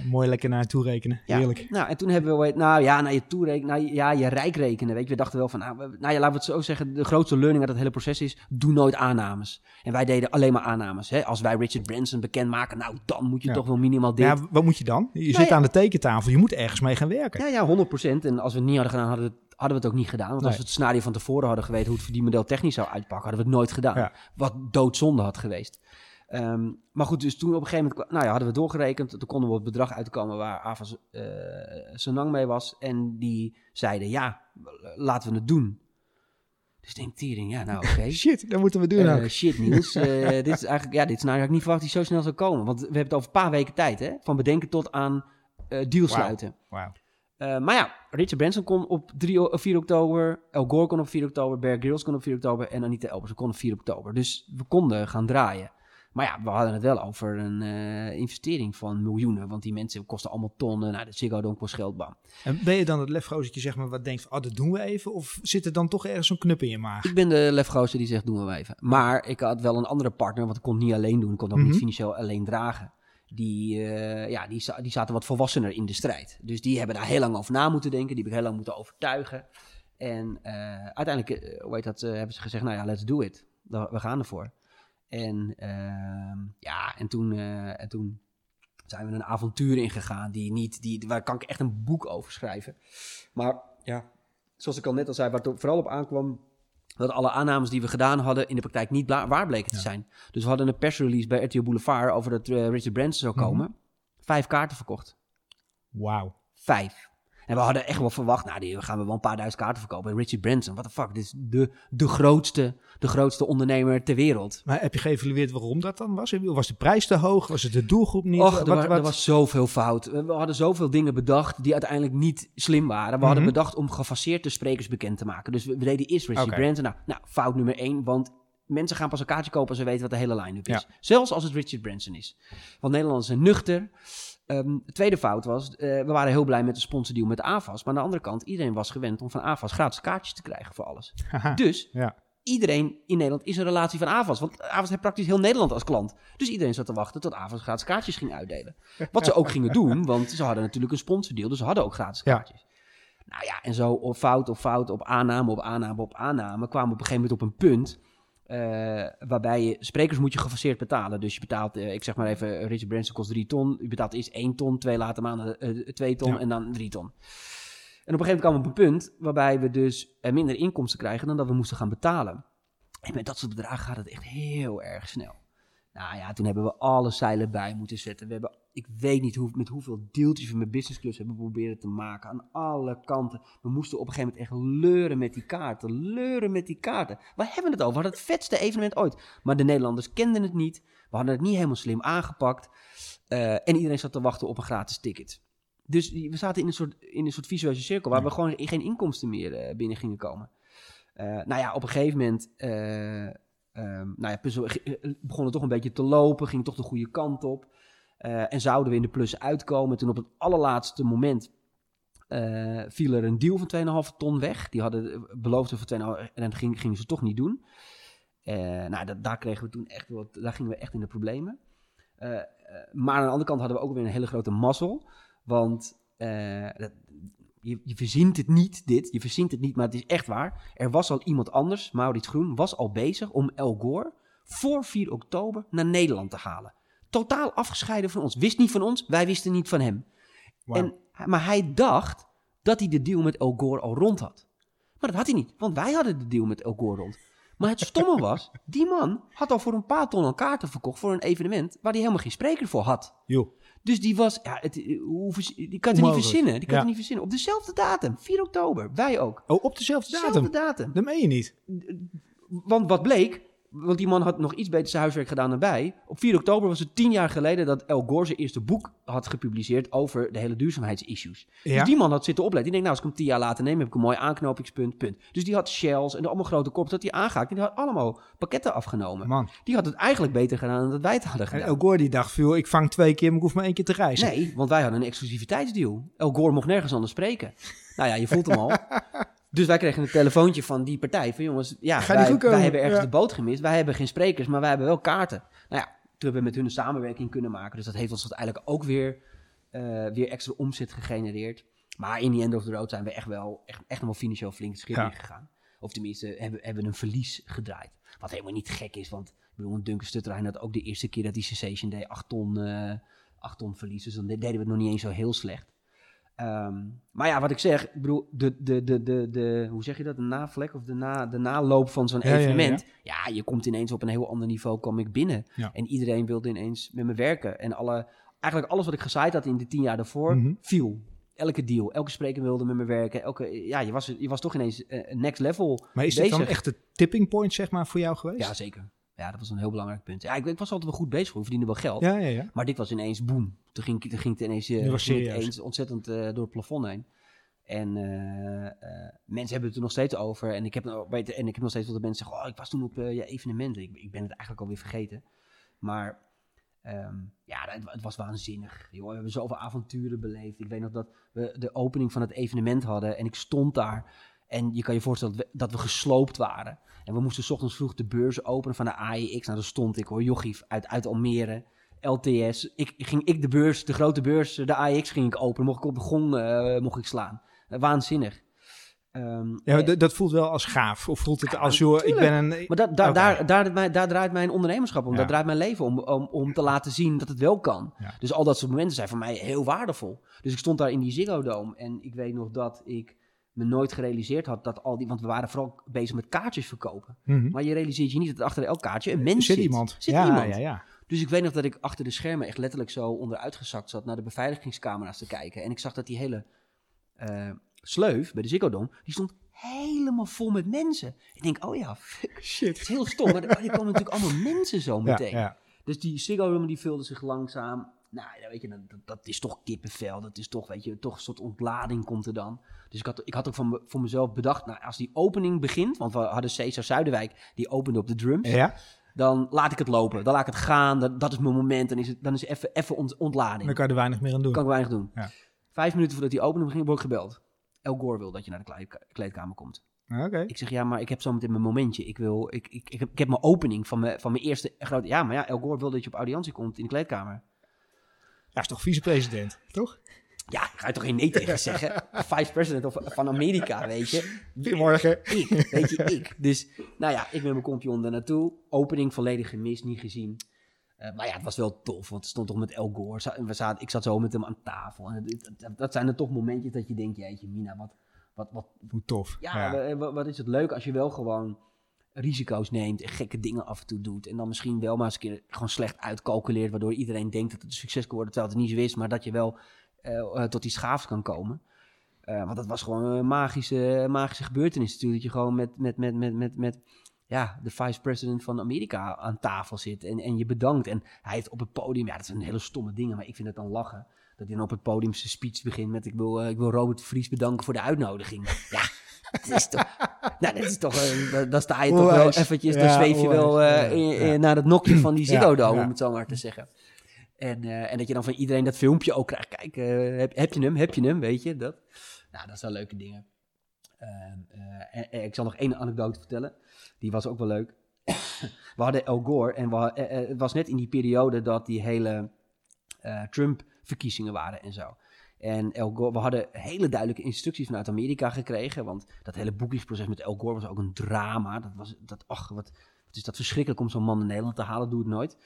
Mooi lekker naar toe rekenen. Ja. Heerlijk. Nou, en toen hebben we, nou ja, naar je toerekenen, nou, ja, je rijk rekenen, weet je. We dachten wel van, nou, nou ja, laten we het zo zeggen, de grootste learning uit het hele proces is, doe nooit aannames. En wij deden alleen maar aannames. Hè? Als wij Richard Branson bekend maken, nou, dan moet je Ja. toch wel minimaal dit. Ja, wat moet je dan? Je zit ja. aan de tekentafel. Je moet ergens mee gaan werken. Ja, ja, 100%. En als we het niet hadden gedaan, hadden we het, hadden we het ook niet gedaan. Want als we het scenario van tevoren hadden geweten hoe het verdienmodel technisch zou uitpakken, hadden we het nooit gedaan. Ja. Wat doodzonde had geweest. Ehm, maar goed, dus toen op een gegeven moment nou ja, hadden we doorgerekend. Toen konden we op het bedrag uitkomen waar Avas eh Senang mee was. En die zeiden, ja, laten we het doen. Dus ik denk, tering, ja, nou oké. [laughs] Shit, dat moeten we doen ook. shit Niels, Eh, [laughs] dit is eigenlijk, ja, dit is nou ik niet verwacht dat hij zo snel zou komen. Want we hebben het over een paar weken tijd, hè? Van bedenken tot aan eh deal sluiten. Eh, maar ja, Richard Branson kon op 3, o- 4 oktober, El Gore kon op 4 oktober, Bear Grylls kon op 4 oktober en Anita Elbers kon op 4 oktober. Dus we konden gaan draaien. Maar ja, we hadden het wel over een eh, investering van miljoenen, want die mensen kosten allemaal tonnen. Nou, de Ziggo Dome kost geld, bam. En ben je dan het lefgozertje, zeg maar, wat denkt van, oh, dat doen we even? Of zit er dan toch ergens zo'n knup in je maag? Ik ben de lefgozer die zegt, doen we even. Maar ik had wel een andere partner, want ik kon het niet alleen doen. Ik kon het ook Mhm. niet financieel alleen dragen. Die, eh, ja, die, die zaten wat volwassener in de strijd. Dus die hebben daar heel lang over na moeten denken. Die heb ik heel lang moeten overtuigen. En eh, uiteindelijk, hoe heet dat, hebben ze gezegd, nou ja, let's do it. We gaan ervoor. En ehm, ja, en toen, en toen zijn we een avontuur ingegaan die niet, die, waar kan ik echt een boek over schrijven. Maar ja, zoals ik al net al zei, waar het vooral op aankwam, dat alle aannames die we gedaan hadden in de praktijk niet waar bleken te Ja. zijn. Dus we hadden een persrelease bij RTL Boulevard over dat eh, Richard Branson zou Mhm. komen. Vijf kaarten verkocht. Wauw. Vijf. En we hadden echt wel verwacht, nou, die gaan we wel een paar duizend kaarten verkopen. En Richard Branson, what the fuck, dit is de, de, grootste, de grootste ondernemer ter wereld. Maar heb je geëvalueerd waarom dat dan was? Was de prijs te hoog? Was het de doelgroep niet? Och, Wat- er, wat- er was zoveel fout. We hadden zoveel dingen bedacht die uiteindelijk niet slim waren. We hadden Mhm. bedacht om gefaseerde sprekers bekend te maken. Dus we, we deden eerst Richard. Branson. Nou, nou, fout nummer één, want mensen gaan pas een kaartje kopen als ze weten wat de hele line-up is. Ja. Zelfs als het Richard Branson is. Want Nederlanders zijn nuchter. De tweede fout was, eh, we waren heel blij met de sponsordeal met AFAS. Maar aan de andere kant, iedereen was gewend om van AFAS gratis kaartjes te krijgen voor alles. [laughs] Dus Ja. iedereen in Nederland is een relatie van AVAS. Want AVAS heeft praktisch heel Nederland als klant. Dus iedereen zat te wachten tot AVAS gratis kaartjes ging uitdelen. Wat ze ook [laughs] gingen doen, want ze hadden natuurlijk een sponsordeal. Dus ze hadden ook gratis Ja. kaartjes. Nou ja, en zo op fout op fout, op aanname op aanname op aanname... kwamen we op een gegeven moment op een punt... eh, waarbij je sprekers moet je gefaseerd betalen. Dus je betaalt, eh, ik zeg maar even, Richard Branson kost 3 ton. Je betaalt eerst 1 ton, twee later maanden eh 2 ton Ja. en dan 3 ton. En op een gegeven moment kwamen we op een punt waarbij we dus eh, minder inkomsten krijgen dan dat we moesten gaan betalen. En met dat soort bedragen gaat het echt heel erg snel. Nou ja, toen hebben we alle zeilen bij moeten zetten. We hebben, ik weet niet hoe, met hoeveel deeltjes we met Business Clubs hebben proberen te maken. Aan alle kanten. We moesten op een gegeven moment echt leuren met die kaarten. Leuren met die kaarten. Waar hebben we het over? We hadden het vetste evenement ooit. Maar de Nederlanders kenden het niet. We hadden het niet helemaal slim aangepakt. Eh, en iedereen zat te wachten op een gratis ticket. Dus we zaten in een soort, in een soort visueuze cirkel waar we gewoon geen inkomsten meer eh, binnen gingen komen. Eh, nou ja, op een gegeven moment eh, ehm, nou ja, puzzel, eh, begon het toch een beetje te lopen, ging toch de goede kant op. Eh, en zouden we in de plus uitkomen. Toen op het allerlaatste moment eh, viel er een deal van 2,5 ton weg. Die hadden eh, beloofd voor 2,5 en dat ging, gingen ze toch niet doen. Eh, nou, daar kregen we toen echt wat, daar gingen we echt in de problemen. Eh, eh, maar aan de andere kant hadden we ook weer een hele grote mazzel. Want eh, dat, je, je verzint het niet, dit. Je verzint het niet, maar het is echt waar. Er was al iemand anders, Maurits Groen, was al bezig om El Gore voor 4 oktober naar Nederland te halen. Totaal afgescheiden van ons. Wist niet van ons, wij wisten niet van hem. En, maar hij dacht dat hij de deal met El Gore al rond had. Maar dat had hij niet, want wij hadden de deal met El Gore rond. Maar het stomme [laughs] was, die man had al voor een paar ton al kaarten verkocht voor een evenement waar hij helemaal geen spreker voor had. Joh. Dus die was, ja, het, eh, hoe, die kan het niet verzinnen. Die kan Ja. het niet verzinnen. Op dezelfde datum, 4 oktober, wij ook. Oh, op dezelfde Dezelfde datum? datum. Dat meen je niet. Want wat bleek, want die man had nog iets beter zijn huiswerk gedaan dan wij. Op 4 oktober was het tien jaar geleden dat El Gore zijn eerste boek had gepubliceerd over de hele duurzaamheidsissues. Ja? Dus die man had zitten opletten. Die denkt, nou, als ik hem tien jaar later neem, heb ik een mooi aanknopingspunt, punt. Dus die had Shells en de allemaal grote kop dat hij aangaakt. En die had allemaal pakketten afgenomen. Man. Die had het eigenlijk beter gedaan dan dat wij het hadden En gedaan. El Gore die dacht, veel, ik vang twee keer, maar ik hoef maar één keer te reizen. Nee, want wij hadden een exclusiviteitsdeal. El Gore mocht nergens anders spreken. Nou ja, je voelt hem al. [laughs] Dus wij kregen een telefoontje van die partij. Van jongens, ja, Ga wij, hebben ergens Ja. de boot gemist. Wij hebben geen sprekers, maar wij hebben wel kaarten. Nou ja, toen hebben we met hun een samenwerking kunnen maken. Dus dat heeft ons uiteindelijk ook weer, eh, weer extra omzet gegenereerd. Maar in the end of the road zijn we echt wel, echt, echt nog wel financieel flink het schip Ja. ingegaan. Of tenminste, hebben, hebben een verlies gedraaid. Wat helemaal niet gek is, want ik bedoel, een Duncan Stutterheim had ook de eerste keer dat die Sensation deed 8 ton, eh 8 ton verlies. Dus dan de- deden we het nog niet eens zo heel slecht. Ehm, maar ja, wat ik zeg, ik bedoel, de, de, de, de, de, hoe zeg je dat, de navlek of de, na, de naloop van zo'n Ja, ja, ja, evenement. Ja, je komt ineens op een heel ander niveau, kom ik binnen. En iedereen wilde ineens met me werken. En alle, eigenlijk alles wat ik gezaaid had in de tien jaar daarvoor, Mhm. viel. Elke deal, elke spreker wilde met me werken. Elke, ja, je was, je was toch ineens eh, next level Maar is bezig. dit dan echt de tipping point, zeg maar, voor jou geweest? Ja, zeker. Ja, dat was een heel belangrijk punt. Ja, ik, ik was altijd wel goed bezig, ik verdiende wel geld. ja, ja. ja. Maar dit was ineens boem. Toen ging, toen ging het ineens, eh, Nu was ging het serieus. eens ontzettend eh, door het plafond heen. En eh, mensen hebben het er nog steeds over. En ik heb, en ik heb nog steeds wel dat mensen zeggen: Oh, ik was toen op je evenementen. Ik, ik ben het eigenlijk alweer vergeten. Maar ehm, ja, het, het was waanzinnig. Joh, we hebben zoveel avonturen beleefd. Ik weet nog dat we de opening van het evenement hadden. En ik stond daar. En je kan je voorstellen dat we, dat we gesloopt waren. En we moesten 's ochtends vroeg de beurs openen van de AIX. Nou, daar stond ik hoor, jochie uit, uit Almere. LTS. Ik, ging ik de beurs, de grote beurs, de AIX ging ik openen. Mocht ik op de gong eh, mocht ik slaan. Eh, waanzinnig. Ehm, Ja, eh, dat voelt wel als gaaf. Of voelt het Ja, als, joh, ik ben een... maar da, da, Oké. daar, daar, daar, daar draait mijn ondernemerschap om. Ja. Daar draait mijn leven om, om. Om te laten zien dat het wel kan. Ja. Dus al dat soort momenten zijn voor mij heel waardevol. Dus ik stond daar in die Ziggo Dome. En ik weet nog dat ik me nooit gerealiseerd had dat al die... Want we waren vooral bezig met kaartjes verkopen. Mhm. Maar je realiseert je niet dat achter elk kaartje een mens Zit zit. iemand. Zit ja, iemand. ja, ja. Dus ik weet nog dat ik achter de schermen echt letterlijk zo onderuitgezakt zat naar de beveiligingscamera's te kijken. En ik zag dat die hele eh, sleuf bij de Ziggo Dome, die stond helemaal vol met mensen. Ik denk, oh ja, fuck, [laughs] het Shit. is heel stom. Maar er komen natuurlijk allemaal mensen zo Ja, meteen. ja. Dus die Ziggo Dome die vulde zich langzaam. Nou, ja, weet je, dat, dat is toch kippenvel. Dat is toch, weet je, toch een soort ontlading komt er dan. Dus ik had, ik had ook van me- voor mezelf bedacht, nou, als die opening begint, want we hadden Cesar Zuiderwijk, die opende op de drums Ja, dan laat ik het lopen. Dan laat ik het gaan. Dat, dat is mijn moment. Dan is het dan is even, even ont- ontlading. dan kan je er weinig meer aan doen. kan ik weinig doen. Ja. Vijf minuten voordat die opening begint, word ik gebeld. El Gore wil dat je naar de kleed- kleedkamer komt. Oké. Ik zeg, ja, maar ik heb zo meteen mijn momentje. Ik, wil, ik, ik, ik, heb, ik heb mijn opening van mijn, van mijn eerste grote... Ja, maar ja, El Gore wil dat je op audiëntie komt in de kleedkamer. Ja, is toch vicepresident, toch? Ja, ik ga je toch geen nee tegen zeggen? [laughs] Vice president of, van Amerika, weet je. Goedemorgen. Ik, weet je, ik. Dus, nou ja, ik met mijn kompion daar naartoe. Opening volledig gemist, niet gezien. Eh, maar ja, het was wel tof, want het stond toch met El Gore. We zaten, ik zat zo met hem aan tafel. En het- dat zijn er toch momentjes dat je denkt, jeetje, Mina, wat, wat, wat, Hoe tof. ja, wa- wa- wat, is het leuk als je wel gewoon risico's neemt en gekke dingen af en toe doet. En dan misschien wel maar eens een keer gewoon slecht uitcalculeert, waardoor iedereen denkt dat het een succes kan worden, terwijl het niet zo is, maar dat je wel eh, eh, tot die schaafs kan komen. Eh, want dat was gewoon een magische, magische gebeurtenis natuurlijk, dat je gewoon met, met, met, met, met, met ja, de vice-president van Amerika aan tafel zit en, en je bedankt. En hij heeft op het podium, ja, dat zijn hele stomme dingen, maar ik vind het dan lachen. Dat hij dan op het podium zijn speech begint met: Ik wil, ik wil Robert Vries bedanken voor de uitnodiging. [laughs] Ja, dat is toch. Nou, dat is toch. eh, dan- sta je toch wel eventjes. Ja, dan zweef je wel Ja, ja. naar het nokje van die Ziggo Dome, om het zo maar te zeggen. En, eh, en dat je dan van iedereen dat filmpje ook krijgt. Kijk, eh, heb, je hem? Heb je hem? Weet je dat? Nou, dat zijn leuke dingen. Ehm, eh, ik zal nog één anekdote vertellen. Die was ook wel leuk. [coughs] we hadden El Gore en het was net in die periode dat die hele Trump-verkiezingen waren en zo. En El Gore, we hadden hele duidelijke instructies vanuit Amerika gekregen. Want dat hele boekingsproces met El Gore was ook een drama. Dat was, dat, ach, wat is dat verschrikkelijk om zo'n man in Nederland te halen. Doe het nooit.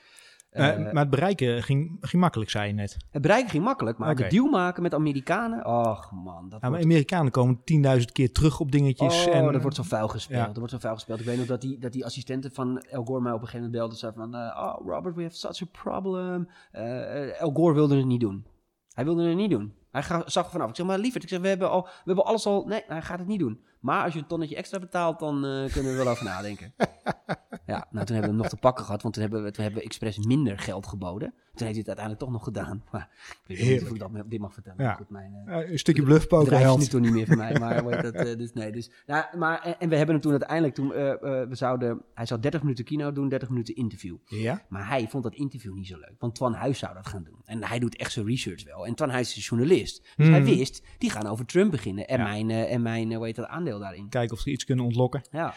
Eh, maar het bereiken ging, ging makkelijk, zei je net. het bereiken ging makkelijk, maar de deal maken met Amerikanen, ach man, dat Ja, maar wordt, Amerikanen komen 10.000 keer terug op dingetjes. oh, en, dat wordt zo vuil gespeeld. Ja. Dat wordt zo vuil gespeeld. Ik weet nog dat die, dat die assistenten van El Gore mij op een gegeven moment belde. Zei van, eh, oh Robert, we have such a problem. Eh, El Gore wilde het niet doen. Hij wilde het niet doen. Hij zag er vanaf. Ik zeg, maar lieverd, ik zeg, we hebben, al, we hebben alles al... Nee, hij gaat het niet doen. Maar als je een tonnetje extra betaalt, dan eh, kunnen we wel over nadenken. [laughs] ja, nou toen hebben we hem nog te pakken gehad, want toen hebben we, toen hebben we expres minder geld geboden. Toen heeft hij het uiteindelijk toch nog gedaan. [laughs] Maar ik weet niet of ik dat dit mag vertellen. Ja. Maar Goed, mijn, eh, een stukje bluffpoker bedrijf is nu helpt. toch niet meer van mij, maar [laughs] dat, eh, dus nee. Dus, nou, maar, en, en we hebben hem toen uiteindelijk, toen, we zouden, hij zou 30 minuten kino doen, 30 minuten interview. Ja? Maar hij vond dat interview niet zo leuk, want Twan Huis zou dat gaan doen. En hij doet echt zijn research wel. En Twan Huis is journalist, dus hij Hmm. wist, die gaan over Trump beginnen en Ja. mijn, en mijn hoe heet dat, aandeel daarin. Kijken of ze iets kunnen ontlokken. Ja.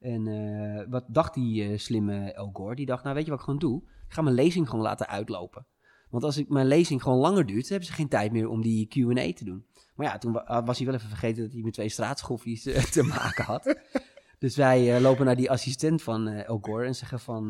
En eh, wat dacht die eh, slimme El Gore? Die dacht, nou weet je wat ik gewoon doe? Ik ga mijn lezing gewoon laten uitlopen. Want als ik mijn lezing gewoon langer duurt, hebben ze geen tijd meer om die Q&A te doen. Maar ja, toen wa- was hij wel even vergeten dat hij met twee straatschoffies eh, te [laughs] maken had. Dus wij lopen naar die assistent van El Gore en zeggen van...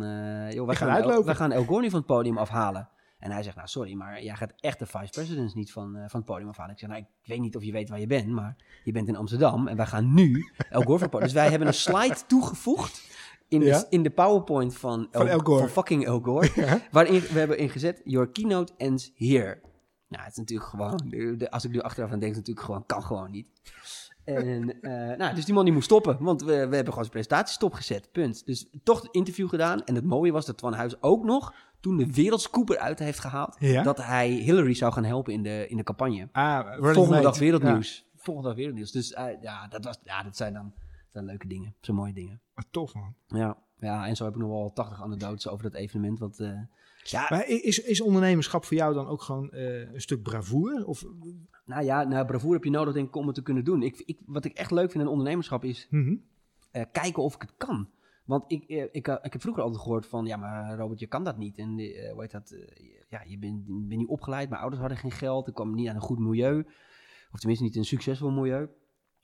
joh, wij ga gaan, El, uitlopen. wij gaan El Gore nu van het podium afhalen. En hij zegt, nou sorry, maar jij gaat echt de vice-president niet van, eh, van het podium afhalen. Ik zeg, nou ik weet niet of je weet waar je bent, maar je bent in Amsterdam en wij gaan nu El Gore van. Dus wij hebben een slide toegevoegd in, Ja? de, in de PowerPoint van, Van El Gore. van fucking El Gore. [laughs] Waarin we hebben ingezet, your keynote ends here. Nou, het is natuurlijk gewoon, de- de- als ik nu achteraf aan denk, is het natuurlijk gewoon, kan gewoon niet. En, eh, nou, dus die man die moest stoppen, want we, we hebben gewoon zijn presentatie stopgezet, punt. Dus toch het interview gedaan. En het mooie was dat Twan Huis ook nog, toen de wereldscooper uit heeft gehaald, Ja? dat hij Hillary zou gaan helpen in de, in de campagne. Ah, Volgende mate. dag wereldnieuws. Volgende dag wereldnieuws. Dus eh, ja, dat, was, ja, dat zijn dan dat zijn leuke dingen. Dat zijn mooie dingen. Ja, tof man. Ja, ja, en zo heb ik nog wel 80 anekdotes over dat evenement. Want eh, ja, Maar is, is ondernemerschap voor jou dan ook gewoon eh, een stuk bravoure? Of, nou ja, nou, bravoure heb je nodig denk ik om het te kunnen doen. Ik, ik, wat ik echt leuk vind in ondernemerschap is Mhm. kijken of ik het kan. Want ik, eh, ik, eh, ik heb vroeger altijd gehoord van, ja, maar Robert, je kan dat niet. En eh, hoe heet dat? eh, ja, je bent, je bent niet opgeleid, mijn ouders hadden geen geld, ik kwam niet aan een goed milieu. Of tenminste niet een succesvol milieu.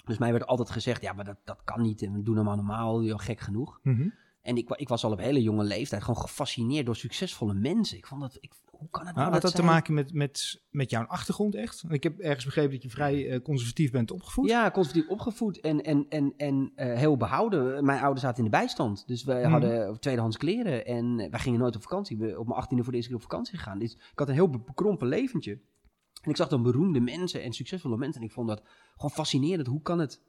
Dus mij werd altijd gezegd, ja, maar dat, dat kan niet. En doe nou maar normaal, joh, gek genoeg. Mhm. En ik, ik was al op hele jonge leeftijd gewoon gefascineerd door succesvolle mensen. Ik vond dat, ik, hoe kan het nou Nou, had dat te maken met, met, met jouw achtergrond echt? Ik heb ergens begrepen dat je vrij eh, conservatief bent opgevoed. Ja, conservatief opgevoed en, en, en, en eh, heel behouden. Mijn ouders zaten in de bijstand. Dus wij Mhm. hadden tweedehands kleren. En wij gingen nooit op vakantie. We op mijn achttiende voor de eerste keer op vakantie gegaan. Dus ik had een heel be- bekrompen leventje. En ik zag dan beroemde mensen en succesvolle mensen. En ik vond dat gewoon fascinerend. Hoe kan het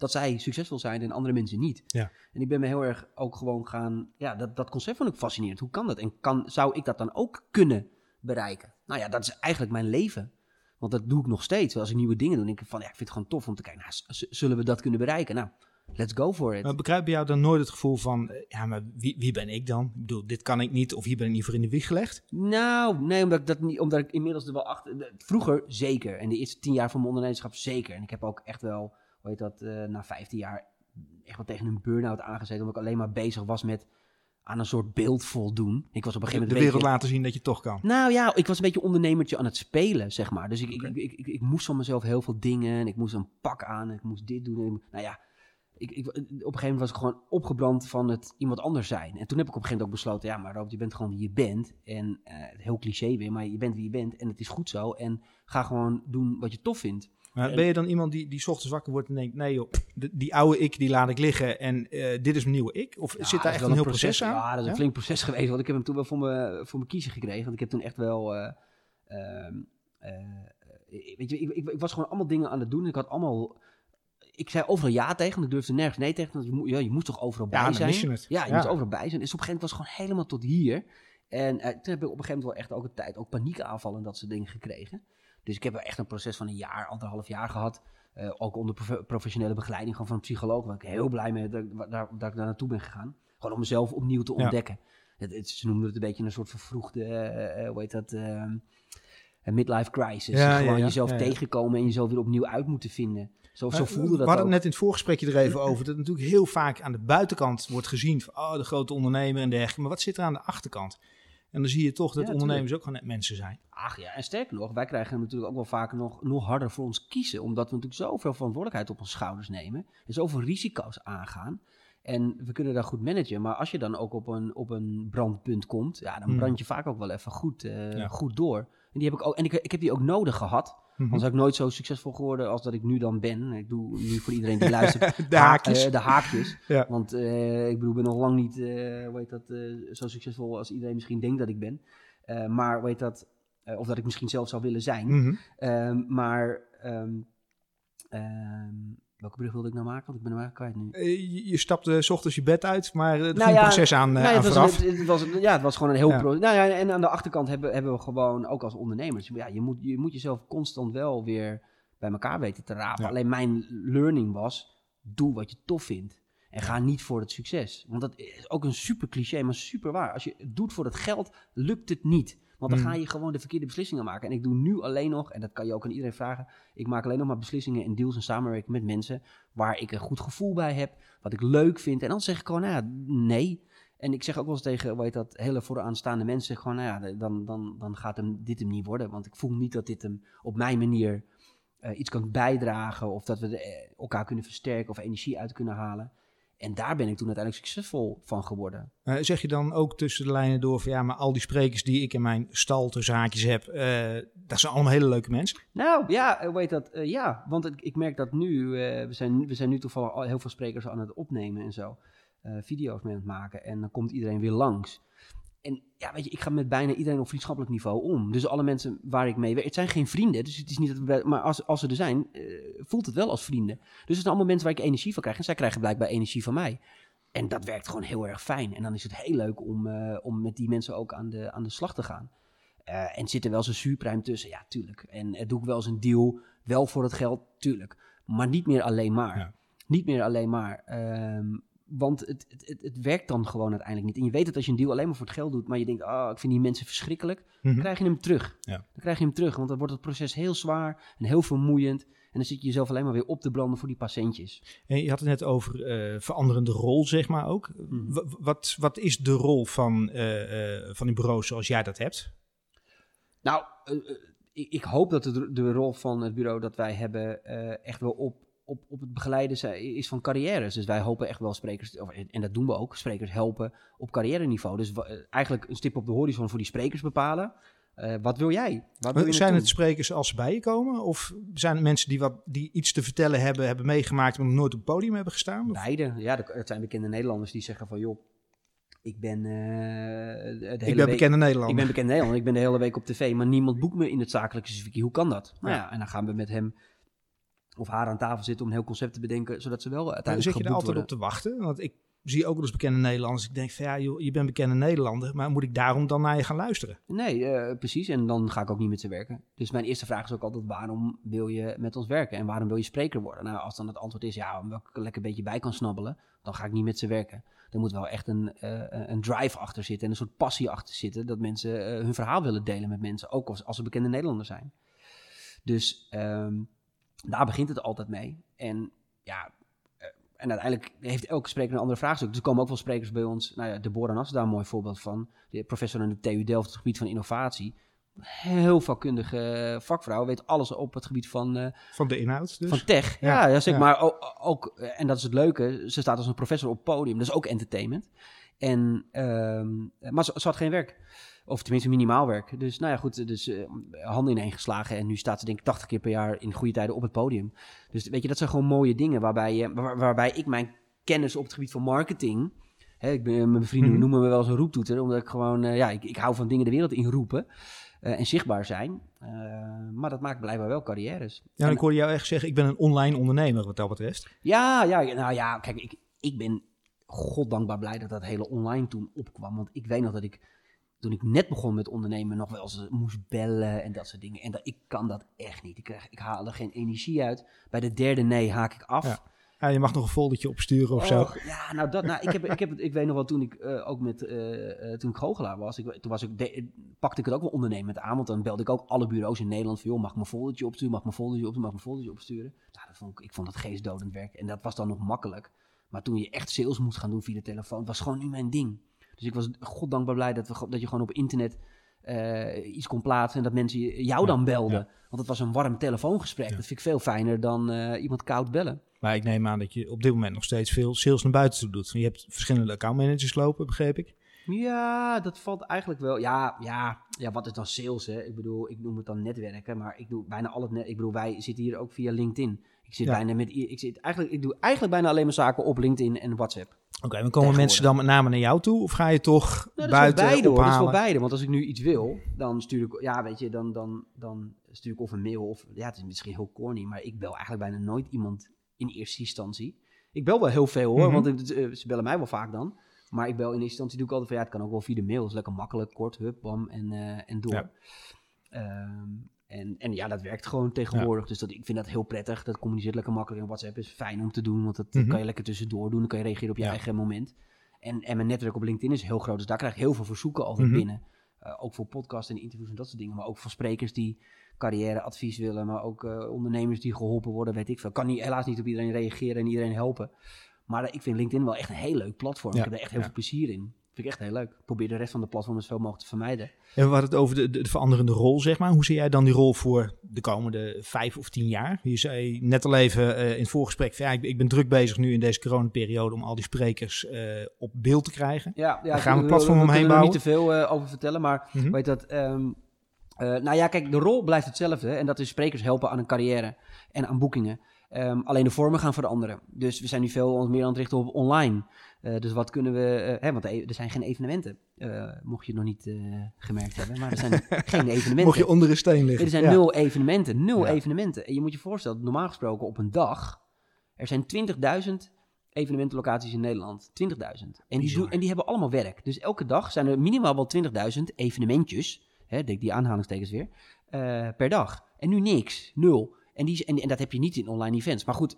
dat zij succesvol zijn en andere mensen niet? Ja. En ik ben me heel erg ook gewoon gaan... Ja, dat, dat concept vond ik fascinerend. Hoe kan dat? En kan, zou ik dat dan ook kunnen bereiken? Nou ja, dat is eigenlijk mijn leven. Want dat doe ik nog steeds. Als ik nieuwe dingen doe, denk ik van... Ja, ik vind het gewoon tof om te kijken. Nou, zullen we dat kunnen bereiken? Nou, let's go for it. Maar begrijp bij jou dan nooit het gevoel van, eh, ja, maar wie, wie ben ik dan? Ik bedoel, dit kan ik niet, of hier ben ik niet voor in de wieg gelegd. Nou, nee, omdat ik, dat niet, omdat ik inmiddels er wel achter... Vroeger zeker. En de eerste tien jaar van mijn ondernemerschap zeker. En ik heb ook echt wel, hoe heet dat, eh, na vijftien jaar echt wel tegen een burn-out aangezeten. Omdat ik alleen maar bezig was met aan een soort beeld voldoen. Ik was op een De gegeven moment... een wereld beetje- laten zien dat je toch kan. Nou ja, ik was een beetje ondernemertje aan het spelen, zeg maar. Dus ik, ik, ik, ik, ik moest van mezelf heel veel dingen. En ik moest een pak aan. En ik moest dit doen. En, nou ja, ik, ik, op een gegeven moment was ik gewoon opgebrand van het iemand anders zijn. En toen heb ik op een gegeven moment ook besloten... Ja, maar Rob, je bent gewoon wie je bent. En eh, heel cliché weer, maar je bent wie je bent. En het is goed zo. En ga gewoon doen wat je tof vindt. Maar En- ben je dan iemand die, die ochtends wakker wordt en denkt, nee joh, de- die oude ik, die laat ik liggen en eh, dit is mijn nieuwe ik? Of Ja, zit daar echt een heel proces, aan? Ja, dat is een Ja? flink proces geweest. Want ik heb hem toen wel voor me, voor me kiezen gekregen. Want ik heb toen echt wel... eh, ehm, eh, weet je, ik, ik, ik was gewoon allemaal dingen aan het doen. Ik had allemaal... Ik zei overal ja tegen, want ik durfde nergens nee tegen. Want je, ja, je moest toch overal Ja, bij dan zijn? je. Ja, je Ja. moest overal bij zijn. Dus op een gegeven moment was het gewoon helemaal tot hier. En toen heb ik op een gegeven moment wel echt ook een tijd ook paniekaanvallen en dat soort dingen gekregen. Dus ik heb wel echt een proces van een jaar, anderhalf jaar gehad. Eh, ook onder profe- professionele begeleiding gewoon van een psycholoog. Waar ik heel blij mee dat, ik- daar, dat ik daar naartoe ben gegaan. Gewoon om mezelf opnieuw te Ja. ontdekken. Het, het- ze noemden het een beetje een soort vervroegde, eh, hoe heet dat, ehm, midlife crisis. Ja, gewoon ja, jezelf tegenkomen en jezelf weer opnieuw uit moeten vinden. Zo, zo voelde we dat hadden ook. het net in het voorgesprekje er even over. Dat natuurlijk heel vaak aan de buitenkant wordt gezien van oh, de grote ondernemer en dergelijke. Maar wat zit er aan de achterkant? En dan zie je toch dat Ja, ondernemers ook gewoon net mensen zijn. Ach ja, en sterker nog, wij krijgen natuurlijk ook wel vaker nog, nog harder voor ons kiezen. Omdat we natuurlijk zoveel verantwoordelijkheid op onze schouders nemen. En zoveel risico's aangaan. En we kunnen daar goed managen. Maar als je dan ook op een, op een brandpunt komt, ja, dan Hmm. brand je vaak ook wel even goed, eh, Ja. goed door. En, die heb ik, ook, en ik, ik heb die ook nodig gehad. Mhm. Anders had ik nooit zo succesvol geworden als dat ik nu dan ben. Ik doe nu voor iedereen die [laughs] luistert De ha- haakjes. eh, de haakjes. Ja. Want eh, ik bedoel, ik ben nog lang niet eh, hoe heet dat, zo succesvol als iedereen misschien denkt dat ik ben. Maar heet dat, of dat ik misschien zelf zou willen zijn. Mhm. Ehm, maar ehm, ehm, welke brug wilde ik nou maken? Want ik ben hem eigenlijk kwijt nu. Eh, je, je stapte 's ochtends je bed uit, maar er Nou ging ja, proces aan, eh, Nou ja, aan het, was, vooraf. het, het was, ja, het was gewoon een heel Ja. pro. Nou ja, en aan de achterkant hebben, hebben we gewoon, ook als ondernemers, ja, je, moet, je moet jezelf constant wel weer bij elkaar weten te rapen. Alleen mijn learning was, doe wat je tof vindt. En ga niet voor het succes. Want dat is ook een super cliché, maar super waar. Als je het doet voor het geld, lukt het niet. Want dan Hmm. ga je gewoon de verkeerde beslissingen maken. En ik doe nu alleen nog, en dat kan je ook aan iedereen vragen. Ik maak alleen nog maar beslissingen en deals en samenwerking met mensen waar ik een goed gevoel bij heb. Wat ik leuk vind. En dan zeg ik gewoon, nou ja, nee. En ik zeg ook wel eens tegen, heet dat, hele vooraanstaande mensen, gewoon, nou ja, dan, dan, dan gaat hem, dit hem niet worden. Want ik voel niet dat dit hem op mijn manier eh, iets kan bijdragen. Of dat we de- eh, elkaar kunnen versterken of energie uit kunnen halen. En daar ben ik toen uiteindelijk succesvol van geworden. Eh, zeg je dan ook tussen de lijnen door van ja, maar al die sprekers die ik in mijn stal ter zaakjes heb, eh, dat zijn allemaal hele leuke mensen. Nou ja, heet dat? Eh, ja, want ik, ik merk dat nu, we, zijn, we zijn nu toevallig al heel veel sprekers aan het opnemen en zo. video's mee aan het maken. En dan komt iedereen weer langs. En ja, weet je, ik ga met bijna iedereen op vriendschappelijk niveau om. Dus alle mensen waar ik mee werk, het zijn geen vrienden. Dus het is niet dat we, maar als, als ze er zijn, eh, voelt het wel als vrienden. Dus het zijn allemaal mensen waar ik energie van krijg. En zij krijgen blijkbaar energie van mij. En dat werkt gewoon heel erg fijn. En dan is het heel leuk om, eh, om met die mensen ook aan de, aan de slag te gaan. Eh, en zit er wel zo'n zuurpruim tussen? Ja, tuurlijk. En doe ik wel eens een deal, wel voor het geld? Tuurlijk. Maar niet meer alleen maar. Ja. Niet meer alleen maar. Ehm, want het, het, het, werkt dan gewoon uiteindelijk niet. En je weet dat als je een deal alleen maar voor het geld doet, maar je denkt, oh, ik vind die mensen verschrikkelijk, Mhm. dan krijg je hem terug. Ja. Dan krijg je hem terug, want dan wordt het proces heel zwaar en heel vermoeiend. En dan zit je jezelf alleen maar weer op te branden voor die patiëntjes. En je had het net over eh, veranderende rol, zeg maar ook. Mhm. Wa- wat, wat is de rol van, eh, eh, van een bureau zoals jij dat hebt? Nou, ik, ik hoop dat de, de rol van het bureau dat wij hebben echt wel op, op, op het begeleiden is van carrières. Dus wij hopen echt wel sprekers, en dat doen we ook, sprekers helpen op carrière niveau. Dus eh, eigenlijk een stip op de horizon voor die sprekers bepalen. Eh, wat wil jij? Wat wil je Zijn het sprekers als ze bij je komen? Of zijn het mensen die, wat, die iets te vertellen hebben, hebben meegemaakt, maar nog nooit op het podium hebben gestaan? Of- Beide. Ja, er- het zijn bekende Nederlanders die zeggen van, joh, ik ben eh, de hele Ik ben week... bekende Nederlander. Ik ben bekend Nederlander, ik ben de hele week op tv, maar niemand boekt me in het zakelijke circuit. Hoe kan dat? Nou Ja. ja, en dan gaan we met hem of haar aan tafel zitten om een heel concept te bedenken, zodat ze wel uiteindelijk zit je er altijd worden. op te wachten? Want ik zie ook wel eens bekende Nederlanders. Ik denk van ja, joh, je bent bekende Nederlander, maar moet ik daarom dan naar je gaan luisteren? Nee, eh, precies. En dan ga ik ook niet met ze werken. Dus mijn eerste vraag is ook altijd: waarom wil je met ons werken? En waarom wil je spreker worden? Nou, als dan het antwoord is ja, omdat ik er lekker een beetje bij kan snabbelen, dan ga ik niet met ze werken. Er moet wel echt een, eh, een drive achter zitten en een soort passie achter zitten. Dat mensen eh, hun verhaal willen delen met mensen, ook als, als ze bekende Nederlanders zijn. Dus ehm, daar begint het altijd mee. En ja, eh, en uiteindelijk heeft elke spreker een andere vraagstuk. Dus er komen ook wel sprekers bij ons. Nou ja, Deborah Nas is daar een mooi voorbeeld van. De professor aan de TU Delft op het gebied van innovatie. Heel vakkundige vakvrouw. Weet alles op het gebied van, eh, Van de inhoud dus. van tech. Ja, Ja, zeg ja. maar ook, ook, eh, en dat is het leuke, ze staat als een professor op het podium. Dat is ook entertainment. En, ehm, maar ze, ze had geen werk. Of tenminste minimaal werk. Dus nou ja, goed, dus eh, handen ineen geslagen. En nu staat ze denk ik 80 keer per jaar in goede tijden op het podium. Dus weet je, dat zijn gewoon mooie dingen waarbij, je, waar- waarbij ik mijn kennis op het gebied van marketing... Hè, ik ben, mijn vrienden Mhm. noemen me wel eens een roeptoeter, omdat ik gewoon, eh, ja, ik, ik hou van dingen de wereld in roepen eh, en zichtbaar zijn. Maar dat maakt blijkbaar wel carrières. Ja, En- ik hoorde jou echt zeggen, ik ben een online ondernemer wat dat betreft. ja, ja, nou ja, kijk, ik, ik ben goddankbaar blij dat dat hele online toen opkwam. Want ik weet nog dat ik, toen ik net begon met ondernemen, nog wel eens moest bellen en dat soort dingen. En dat, ik kan dat echt niet. Ik, krijg, ik haal er geen energie uit. Bij de derde nee haak ik af. Ja. Ja, je mag nog een foldertje opsturen of zo. Och, ja, nou, dat, nou ik, heb, ik, heb, ik weet nog wel toen ik eh, ook met, eh, eh, toen ik goochelaar was, ik, toen was ik, de- pakte ik het ook wel ondernemend aan, want dan belde ik ook alle bureaus in Nederland van, joh, mag ik mijn foldertje opsturen, mag ik mijn foldertje opsturen, mag ik mijn foldertje opsturen. Nou, dat vond ik, ik vond dat geestdodend werk en dat was dan nog makkelijk. Maar toen je echt sales moest gaan doen via de telefoon, was gewoon niet mijn ding. Dus ik was goddankbaar blij dat, we, dat je gewoon op internet eh, iets kon plaatsen en dat mensen jou dan belden. ja. Want het was een warm telefoongesprek. Dat vind ik veel fijner dan eh, iemand koud bellen. Maar ik neem aan dat je op dit moment nog steeds veel sales naar buiten toe doet. Je hebt verschillende accountmanagers lopen, begreep ik. Ja, dat valt eigenlijk wel. Ja, ja, ja, wat is dan sales? Hè? Ik bedoel, ik noem het dan netwerken, maar ik doe bijna al het net. Ik bedoel, wij zitten hier ook via LinkedIn. Ik zit bijna met. Ik, zit eigenlijk, ik doe eigenlijk bijna alleen maar zaken op LinkedIn en WhatsApp. Oké, maar komen mensen dan met name naar jou toe? Of ga je toch Nou, dat is buiten wel beide hoor. Dat is wel beide. Want als ik nu iets wil, dan stuur ik, ja, weet je, dan, dan, dan stuur ik of een mail of, ja, het is misschien heel corny, maar ik bel eigenlijk bijna nooit iemand in eerste instantie. Ik bel wel heel veel hoor, Mhm. want eh, ze bellen mij wel vaak dan. Maar ik bel in eerste instantie, doe ik altijd van, ja, het kan ook wel via de mail. Dat is lekker makkelijk, kort, hup, bam, en, eh, en door. Ja. Ehm, en, en ja, dat werkt gewoon tegenwoordig. Dus dat, ik vind dat heel prettig. Dat communiceert lekker makkelijk. En WhatsApp is fijn om te doen, want dat Mhm. kan je lekker tussendoor doen. Dan kan je reageren op je Ja. eigen moment. En, en mijn netwerk op LinkedIn is heel groot, dus daar krijg ik heel veel verzoeken altijd Mhm. binnen. Eh, ook voor podcasts en interviews en dat soort dingen. Maar ook van sprekers die carrièreadvies willen. Maar ook eh, ondernemers die geholpen worden, weet ik veel. Kan niet, helaas niet op iedereen reageren en iedereen helpen. Maar ik vind LinkedIn wel echt een heel leuk platform. Ja, Ik heb er echt heel veel plezier in. Vind ik echt heel leuk. Ik probeer de rest van de platformen zoveel mogelijk te vermijden. En we hadden het over de, de, de veranderende rol, zeg maar. Hoe zie jij dan die rol voor de komende vijf of tien jaar? Je zei net al even eh, in het voorgesprek, van, ja, ik, ik ben druk bezig nu in deze coronaperiode om al die sprekers eh, op beeld te krijgen. Ja, ja Daar gaan we een ik- platform we omheen kunnen er niet bouwen. te veel eh, over vertellen, maar Mhm. weet dat. ehm, eh, nou ja, kijk, de rol blijft hetzelfde. En dat is sprekers helpen aan een carrière en aan boekingen. Ehm, alleen de vormen gaan veranderen. Dus we zijn nu veel ons meer aan het richten op online. Eh, dus wat kunnen we. eh, hè, want er er zijn geen evenementen. eh, mocht je het nog niet gemerkt hebben. Maar er zijn [laughs] geen evenementen. Mocht je onder een steen liggen. Er zijn Ja. nul evenementen. Nul Ja. evenementen. En je moet je voorstellen, normaal gesproken op een dag. Er zijn 20.000 evenementenlocaties in Nederland. 20.000. En die, en die hebben allemaal werk. Dus elke dag zijn er minimaal wel 20.000 evenementjes. Hè, die, die aanhalingstekens weer. per dag. En nu niks. Nul. En, die, en, en dat heb je niet in online events. Maar goed,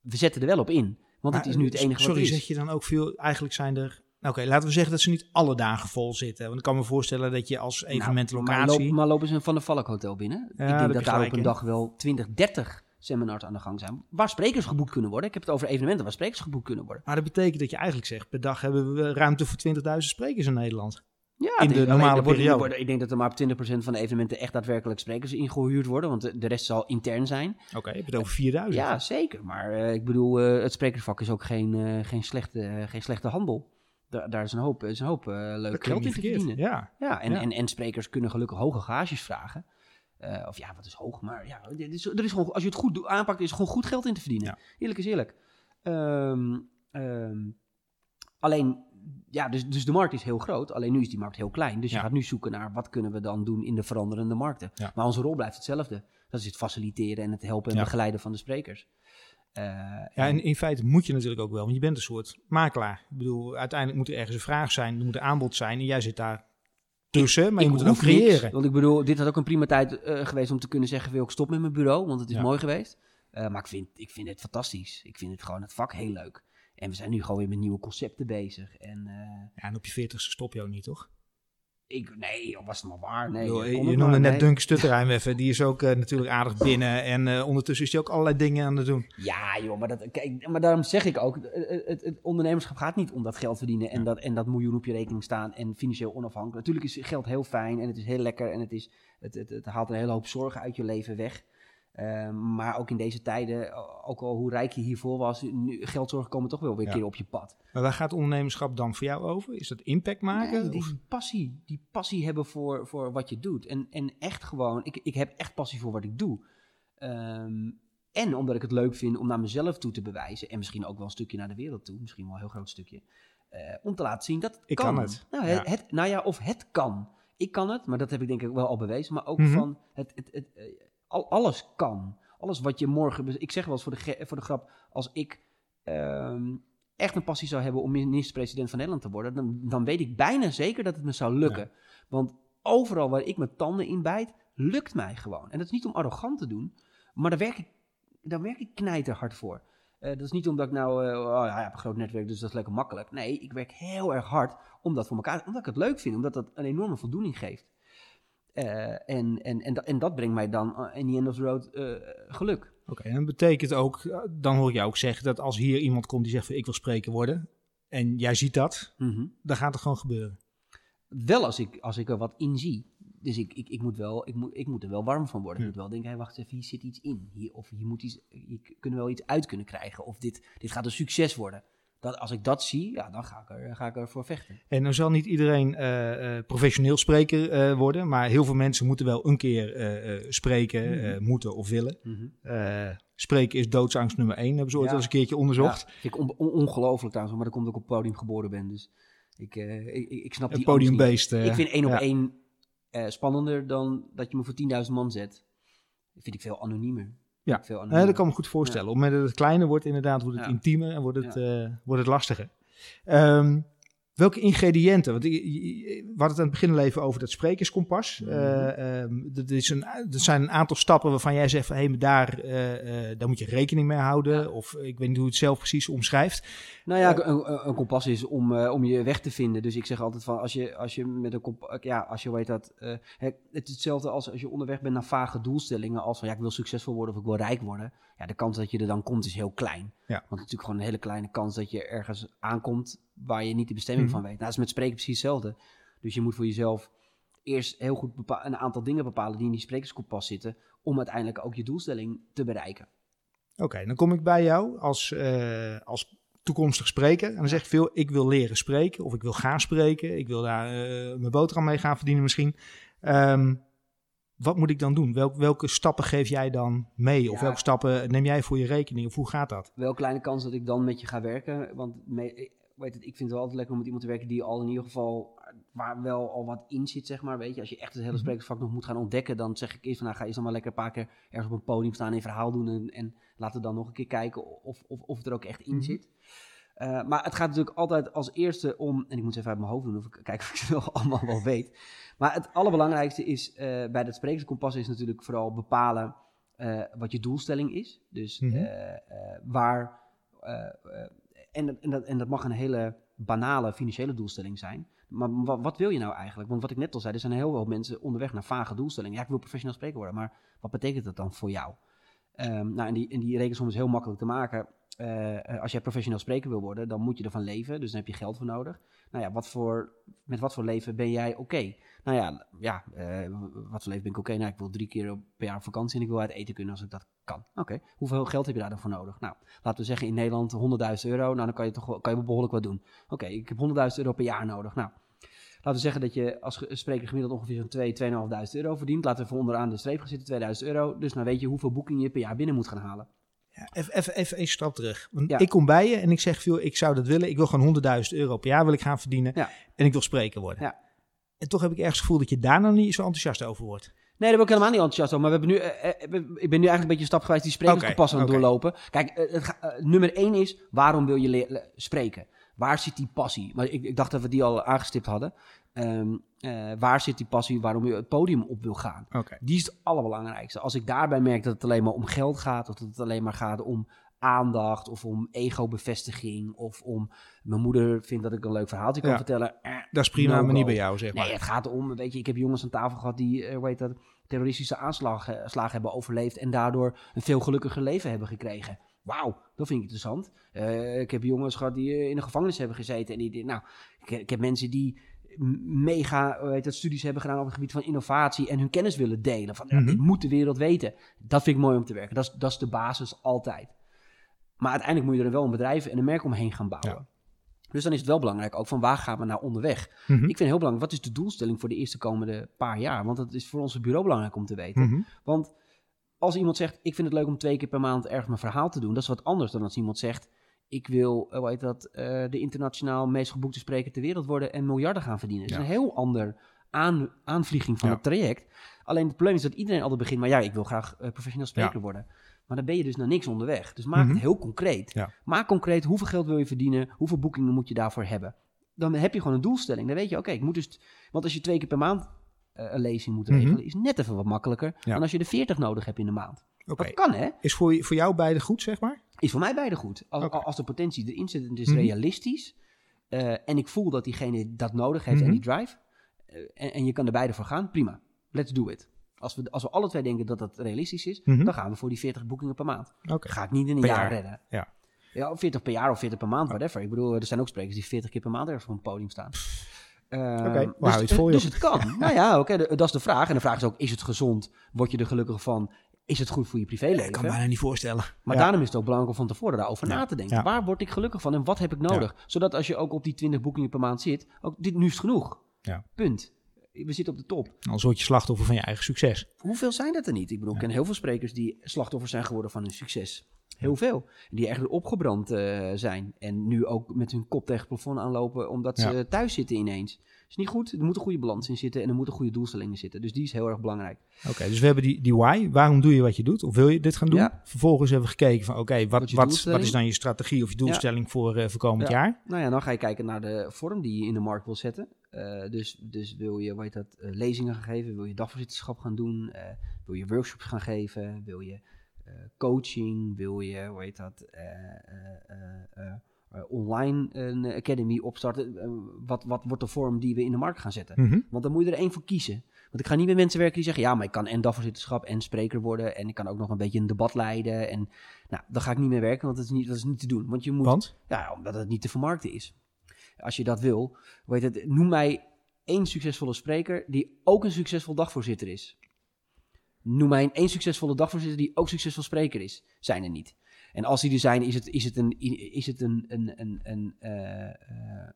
we zetten er wel op in. Want het Maar, is nu het enige Sorry, wat is. zeg je dan ook veel, eigenlijk zijn er... Nou, Oké, laten we zeggen dat ze niet alle dagen vol zitten. Want ik kan me voorstellen dat je als Nou, maar, loop- maar lopen ze een Van de Valk Hotel binnen? Ja, ik denk dat daar op een dag wel 20, 30 seminars aan de gang zijn. Waar sprekers geboekt kunnen worden. Ik heb het over evenementen waar sprekers geboekt kunnen worden. Maar dat betekent dat je eigenlijk zegt, per dag hebben we ruimte voor 20.000 sprekers in Nederland. Ja, in de is- normale alleen er er periode. worden- ik denk dat er maar op 20% van de evenementen echt daadwerkelijk sprekers ingehuurd worden, want de, rest zal intern zijn. Oké, heb je het over 4000? Ja, zeker. Maar eh, ik bedoel, eh, het sprekersvak is ook geen, eh, geen, slechte, geen slechte handel. Daar, daar is een hoop, is een hoop leuk geld in te verdienen. Ja. Ja, en, Ja. En, en sprekers kunnen gelukkig hoge gages vragen. Of ja, wat is hoog? Maar ja, dit is, er is gewoon, als je het goed aanpakt, is er gewoon goed geld in te verdienen. Ja. Eerlijk is eerlijk. Ehm, ehm, alleen, ja, dus, dus de markt is heel groot. Alleen nu is die markt heel klein. Dus je gaat nu zoeken naar wat kunnen we dan doen in de veranderende markten. Ja. Maar onze rol blijft hetzelfde. Dat is het faciliteren en het helpen en begeleiden van de sprekers. Eh, Ja, en in feite moet je natuurlijk ook wel, want je bent een soort makelaar. Ik bedoel, uiteindelijk moet er ergens een vraag zijn, er moet een aanbod zijn en jij zit daar tussen, maar je moet het ook niks, creëren. want ik bedoel, dit had ook een prima tijd eh, geweest om te kunnen zeggen: wil ik stop met mijn bureau, want het is Ja. mooi geweest. Eh, maar ik vind, ik vind het fantastisch. Ik vind het gewoon het vak heel leuk. En we zijn nu gewoon weer met nieuwe concepten bezig. En eh, Ja, en op je veertigste stop je ook niet, toch? ik, nee, was het maar waar? Nee, je noemde maar, net nee. Stutterheim even, die is ook eh, natuurlijk aardig binnen en eh, ondertussen is hij ook allerlei dingen aan het doen. Ja, joh, maar, dat, kijk, maar daarom zeg ik ook: het, het, het ondernemerschap gaat niet om dat geld verdienen en, Ja. dat, en dat miljoen op je rekening staan en financieel onafhankelijk. Natuurlijk is geld heel fijn en het is heel lekker en het, is, het, het, het haalt een hele hoop zorgen uit je leven weg. Eh, maar ook in deze tijden, ook al hoe rijk je hiervoor was, nu, geldzorgen komen toch wel weer een Ja. keer op je pad. Maar waar gaat ondernemerschap dan voor jou over? Is dat impact maken? Nee, die Of- passie, die passie hebben voor, voor wat je doet. En, en echt gewoon, ik, ik heb echt passie voor wat ik doe. Ehm, en omdat ik het leuk vind om naar mezelf toe te bewijzen. En misschien ook wel een stukje naar de wereld toe. Misschien wel een heel groot stukje. eh, om te laten zien dat het Ik kan. kan het. Nou, Ja. het, nou ja, of het kan. Ik kan het, maar dat heb ik denk ik wel al bewezen. Maar ook Mhm. van, het, het, het, eh, al, alles kan. Alles wat je morgen... Ik zeg wel eens voor de, voor de grap, als ik ehm, echt een passie zou hebben om minister-president van Nederland te worden... Dan, dan weet ik bijna zeker dat het me zou lukken. Want overal waar ik mijn tanden in bijt, lukt mij gewoon. En dat is niet om arrogant te doen, maar daar werk ik, daar werk ik knijterhard voor. Eh, dat is niet omdat ik nou, eh, oh, ja, ik heb een groot netwerk, dus dat is lekker makkelijk. Nee, ik werk heel erg hard om dat voor elkaar, omdat ik het leuk vind, omdat dat een enorme voldoening geeft. Eh, en, en, en, dat- en dat brengt mij dan eh, in the end of the road eh, geluk. Oké, en dat betekent ook, dan hoor ik jou ook zeggen dat als hier iemand komt die zegt van ik wil spreker worden en jij ziet dat, Mhm. dan gaat het gewoon gebeuren. Wel als ik, als ik er wat in zie. Dus ik, ik, ik, moet wel, ik, moet, ik moet er wel warm van worden. Ja. Ik moet wel denken, hey, wacht even, hier zit iets in. Hier, of hier moet iets, hier kunnen we wel iets uit kunnen krijgen. Of dit, dit gaat een succes worden. Dat, als ik dat zie, ja, dan ga ik, er, ga ik ervoor vechten. En dan zal niet iedereen eh, eh, professioneel spreker eh, worden, maar heel veel mensen moeten wel een keer spreken, Mhm. moeten of willen. Mhm. Spreken is doodsangst nummer één, hebben ze ooit Ja. wel eens een keertje onderzocht. Ja, ik on- on- ongelooflijk trouwens, maar dat komt ook op het podium geboren ben. Dus ik, ik, ik, snap Het die podiumbeest. Ik vind één op één spannender dan dat je me voor 10.000 man zet. Dat vind ik veel anoniemer. Ja. Veel dat kan me goed voorstellen. Op het moment dat het kleiner wordt, inderdaad, wordt het intiemer en wordt het, eh, wordt het lastiger. Ehm, welke ingrediënten? Want we hadden het aan het begin al even over dat sprekerskompas. Ehm, dat is een, er zijn een aantal stappen waarvan jij zegt van hé, maar daar, eh, eh, daar moet je rekening mee houden. Ja. Of ik weet niet hoe het zelf precies omschrijft. Nou ja, een, kompas is om, om je weg te vinden. Dus ik zeg altijd van, als je, als je met een kompas, ja, als je weet dat, het, het is hetzelfde als als je onderweg bent naar vage doelstellingen, als van, ja, ik wil succesvol worden of ik wil rijk worden. Ja, de kans dat je er dan komt is heel klein. Ja. Want het is natuurlijk gewoon een hele kleine kans dat je ergens aankomt waar je niet de bestemming Mhm. van weet. Nou, dat is met spreken precies hetzelfde. Dus je moet voor jezelf eerst heel goed een aantal dingen bepalen die in die sprekerskompas zitten, om uiteindelijk ook je doelstelling te bereiken. Oké, dan kom ik bij jou als, eh, als toekomstig spreker. En dan zeg ik veel, ik wil leren spreken of ik wil gaan spreken. Ik wil daar eh, mijn boterham mee gaan verdienen misschien. Ehm, wat moet ik dan doen? Welk, welke stappen geef jij dan mee? Of Ja. welke stappen neem jij voor je rekening? Of hoe gaat dat? wel kleine kans dat ik dan met je ga werken. Want weet het, ik vind het wel altijd lekker om met iemand te werken die al in ieder geval, waar wel al wat in zit, zeg maar. Weet je, als je echt het hele Mhm. sprekersvak nog moet gaan ontdekken, dan zeg ik eerst van, nou, ga eerst dan maar lekker een paar keer ergens op een podium staan en een verhaal doen. En, en laten we dan nog een keer kijken of, of, of het er ook echt in Mhm. zit. Eh, maar het gaat natuurlijk altijd als eerste om, en ik moet het even uit mijn hoofd doen, of ik kijken of ik het [laughs] wel allemaal wel weet. Maar het allerbelangrijkste is eh, bij dat sprekerskompas is natuurlijk vooral bepalen eh, wat je doelstelling is. Dus Mhm. waar, en, en, dat, en dat mag een hele banale financiële doelstelling zijn. Maar wat, wil je nou eigenlijk? Want wat ik net al zei, er zijn heel veel mensen onderweg naar vage doelstellingen. Ja, ik wil professioneel spreker worden, maar wat betekent dat dan voor jou? Ehm, nou, en die, en die heel makkelijk te maken. Eh, eh, als jij professioneel spreker wil worden, dan moet je ervan leven. Dus dan heb je geld voor nodig. Nou ja, wat voor, met wat voor leven ben jij oké? Nou ja, ja eh, wat voor leven ben ik oké? Nou, ik wil drie keer per jaar op vakantie en ik wil uit eten kunnen als ik dat kan. Oké, hoeveel geld heb je daar dan voor nodig? Nou, laten we zeggen in Nederland 100.000 euro. Nou, dan kan je toch kan je behoorlijk wat doen. Oké, ik heb 100.000 euro per jaar nodig. Nou, laten we zeggen dat je als spreker gemiddeld ongeveer zo'n 2, 2.500 euro verdient. Laten we voor onderaan de streep gaan zitten, 2000 euro. Dus nou weet je hoeveel boekingen je per jaar binnen moet gaan halen. Ja, even, een stap terug. Want Ja. ik kom bij je en ik zeg veel, ik zou dat willen. Ik wil gewoon 100.000 euro per jaar wil ik gaan verdienen. Ja. En ik wil spreker worden. Ja. En toch heb ik ergens het gevoel dat je daar nou niet zo enthousiast over wordt. Nee, daar ben ik helemaal niet enthousiast over. Maar we hebben nu, eh, eh, ik ben nu eigenlijk een beetje een stap geweest die sprekerskompas aan het oké. doorlopen. Kijk, eh, het nummer één is, waarom wil je spreken? Waar zit die passie? Maar ik, ik dacht dat we die al aangestipt hadden. Ehm, eh, waar zit die passie waarom je het podium op wil gaan? Die is het allerbelangrijkste. Als ik daarbij merk dat het alleen maar om geld gaat, of dat het alleen maar gaat om aandacht, of om ego-bevestiging, of om mijn moeder vindt dat ik een leuk verhaaltje kan Ja. vertellen. eh, Dat is prima, No maar niet bij jou, zeg maar. Nee, het gaat om, weet je, ik heb jongens aan tafel gehad die, eh, hoe heet dat, terroristische aanslagen slagen hebben overleefd en daardoor een veel gelukkiger leven hebben gekregen. Wauw, dat vind ik interessant. Eh, ik heb jongens gehad die eh, in de gevangenis hebben gezeten en die, nou, ik, ik heb mensen die mega hoe heet dat, studies hebben gedaan op het gebied van innovatie en hun kennis willen delen. Van, Mhm. dit moet de wereld weten. Dat vind ik mooi om te werken. Dat is, dat is de basis altijd. Maar uiteindelijk moet je er wel een bedrijf en een merk omheen gaan bouwen. Dus dan is het wel belangrijk ook van waar gaan we nou onderweg. Mhm. Ik vind heel belangrijk, wat is de doelstelling voor de eerste komende paar jaar? Want dat is voor ons bureau belangrijk om te weten. Mhm. Want als iemand zegt, ik vind het leuk om twee keer per maand ergens mijn verhaal te doen, dat is wat anders dan als iemand zegt, ik wil, eh, hoe heet dat, eh, de internationaal meest geboekte spreker ter wereld worden en miljarden gaan verdienen. Dat is Ja. een heel ander aan, aanvlieging van Ja. het traject. Alleen het probleem is dat iedereen altijd begint, maar ja, ik wil graag eh, professioneel spreker Ja. worden. Maar dan ben je dus naar niks onderweg. Dus maak Mhm. het heel concreet. Maak concreet hoeveel geld wil je verdienen, hoeveel boekingen moet je daarvoor hebben. Dan heb je gewoon een doelstelling. Dan weet je, oké, ik moet dus... Want als je twee keer per maand een lezing moet Mhm. regelen, is net even wat makkelijker dan als je er 40 nodig hebt in de maand. Dat kan, hè? Is voor, voor jou beide goed, zeg maar? Is voor mij beide goed. Als, als de potentie erin zit en het is Mhm. realistisch. eh, en ik voel dat diegene dat nodig heeft Mhm. en die drive. eh, en, en je kan er beide voor gaan, prima. Let's do it. Als we, als we alle twee denken dat dat realistisch is, Mhm. dan gaan we voor die 40 boekingen per maand. Oké. Ga ik niet in een Per jaar, jaar. redden. Ja. Ja, of 40 per jaar of 40 per maand, whatever. Ik bedoel, er zijn ook sprekers die 40 keer per maand ergens op een podium staan. Ehm, Oké, hoe dus, dus het kan. [laughs] nou ja, oké, dat is de vraag. En de vraag is ook, is het gezond? Word je er gelukkig van? Is het goed voor je privéleven? Ik kan me bijna niet voorstellen. Maar Ja. daarom is het ook belangrijk om van tevoren daarover Ja. na te denken. Waar word ik gelukkig van en wat heb ik nodig? Zodat als je ook op die 20 boekingen per maand zit, ook dit nu is genoeg. Ja. Punt. We zitten op de top. Anders word je slachtoffer van je eigen succes. Hoeveel zijn dat er niet? Ik bedoel, ik ken heel veel sprekers die slachtoffer zijn geworden van hun succes. Heel veel. Die echt opgebrand eh, zijn. En nu ook met hun kop tegen het plafond aanlopen omdat ze thuis zitten ineens. Is niet goed. Er moet een goede balans in zitten en er moeten goede doelstellingen zitten. Dus die is heel erg belangrijk. Oké, dus we hebben die, die why. Waarom doe je wat je doet? Of wil je dit gaan doen? Ja. Vervolgens hebben we gekeken van, oké, Wat wat, wat, is dan je strategie of je doelstelling voor, eh, voor komend Ja. jaar? Nou ja, dan ga je kijken naar de vorm die je in de markt wil zetten. Eh, dus, dus wil je, weet dat, eh, lezingen gaan geven? Wil je dagvoorzitterschap gaan doen? Wil je workshops gaan geven? Wil je coaching? Wil je, hoe heet dat, eh, online een academy opstarten? Eh, wat, wat wordt de vorm die we in de markt gaan zetten? Mhm. Want dan moet je er één voor kiezen. Want ik ga niet met mensen werken die zeggen... ja, maar ik kan en dagvoorzitterschap en spreker worden... en ik kan ook nog een beetje een debat leiden. En nou, dan ga ik niet meer werken, want dat is niet, dat is niet te doen. Want je moet... Want? Ja, omdat het niet te vermarkten is. Als je dat wil, weet het, noem mij één succesvolle spreker die ook een succesvol dagvoorzitter is. Noem mij één succesvolle dagvoorzitter die ook succesvol spreker is. Zijn er niet. En als die er zijn, is het, is het een, is het een, een, een, een, eh, eh,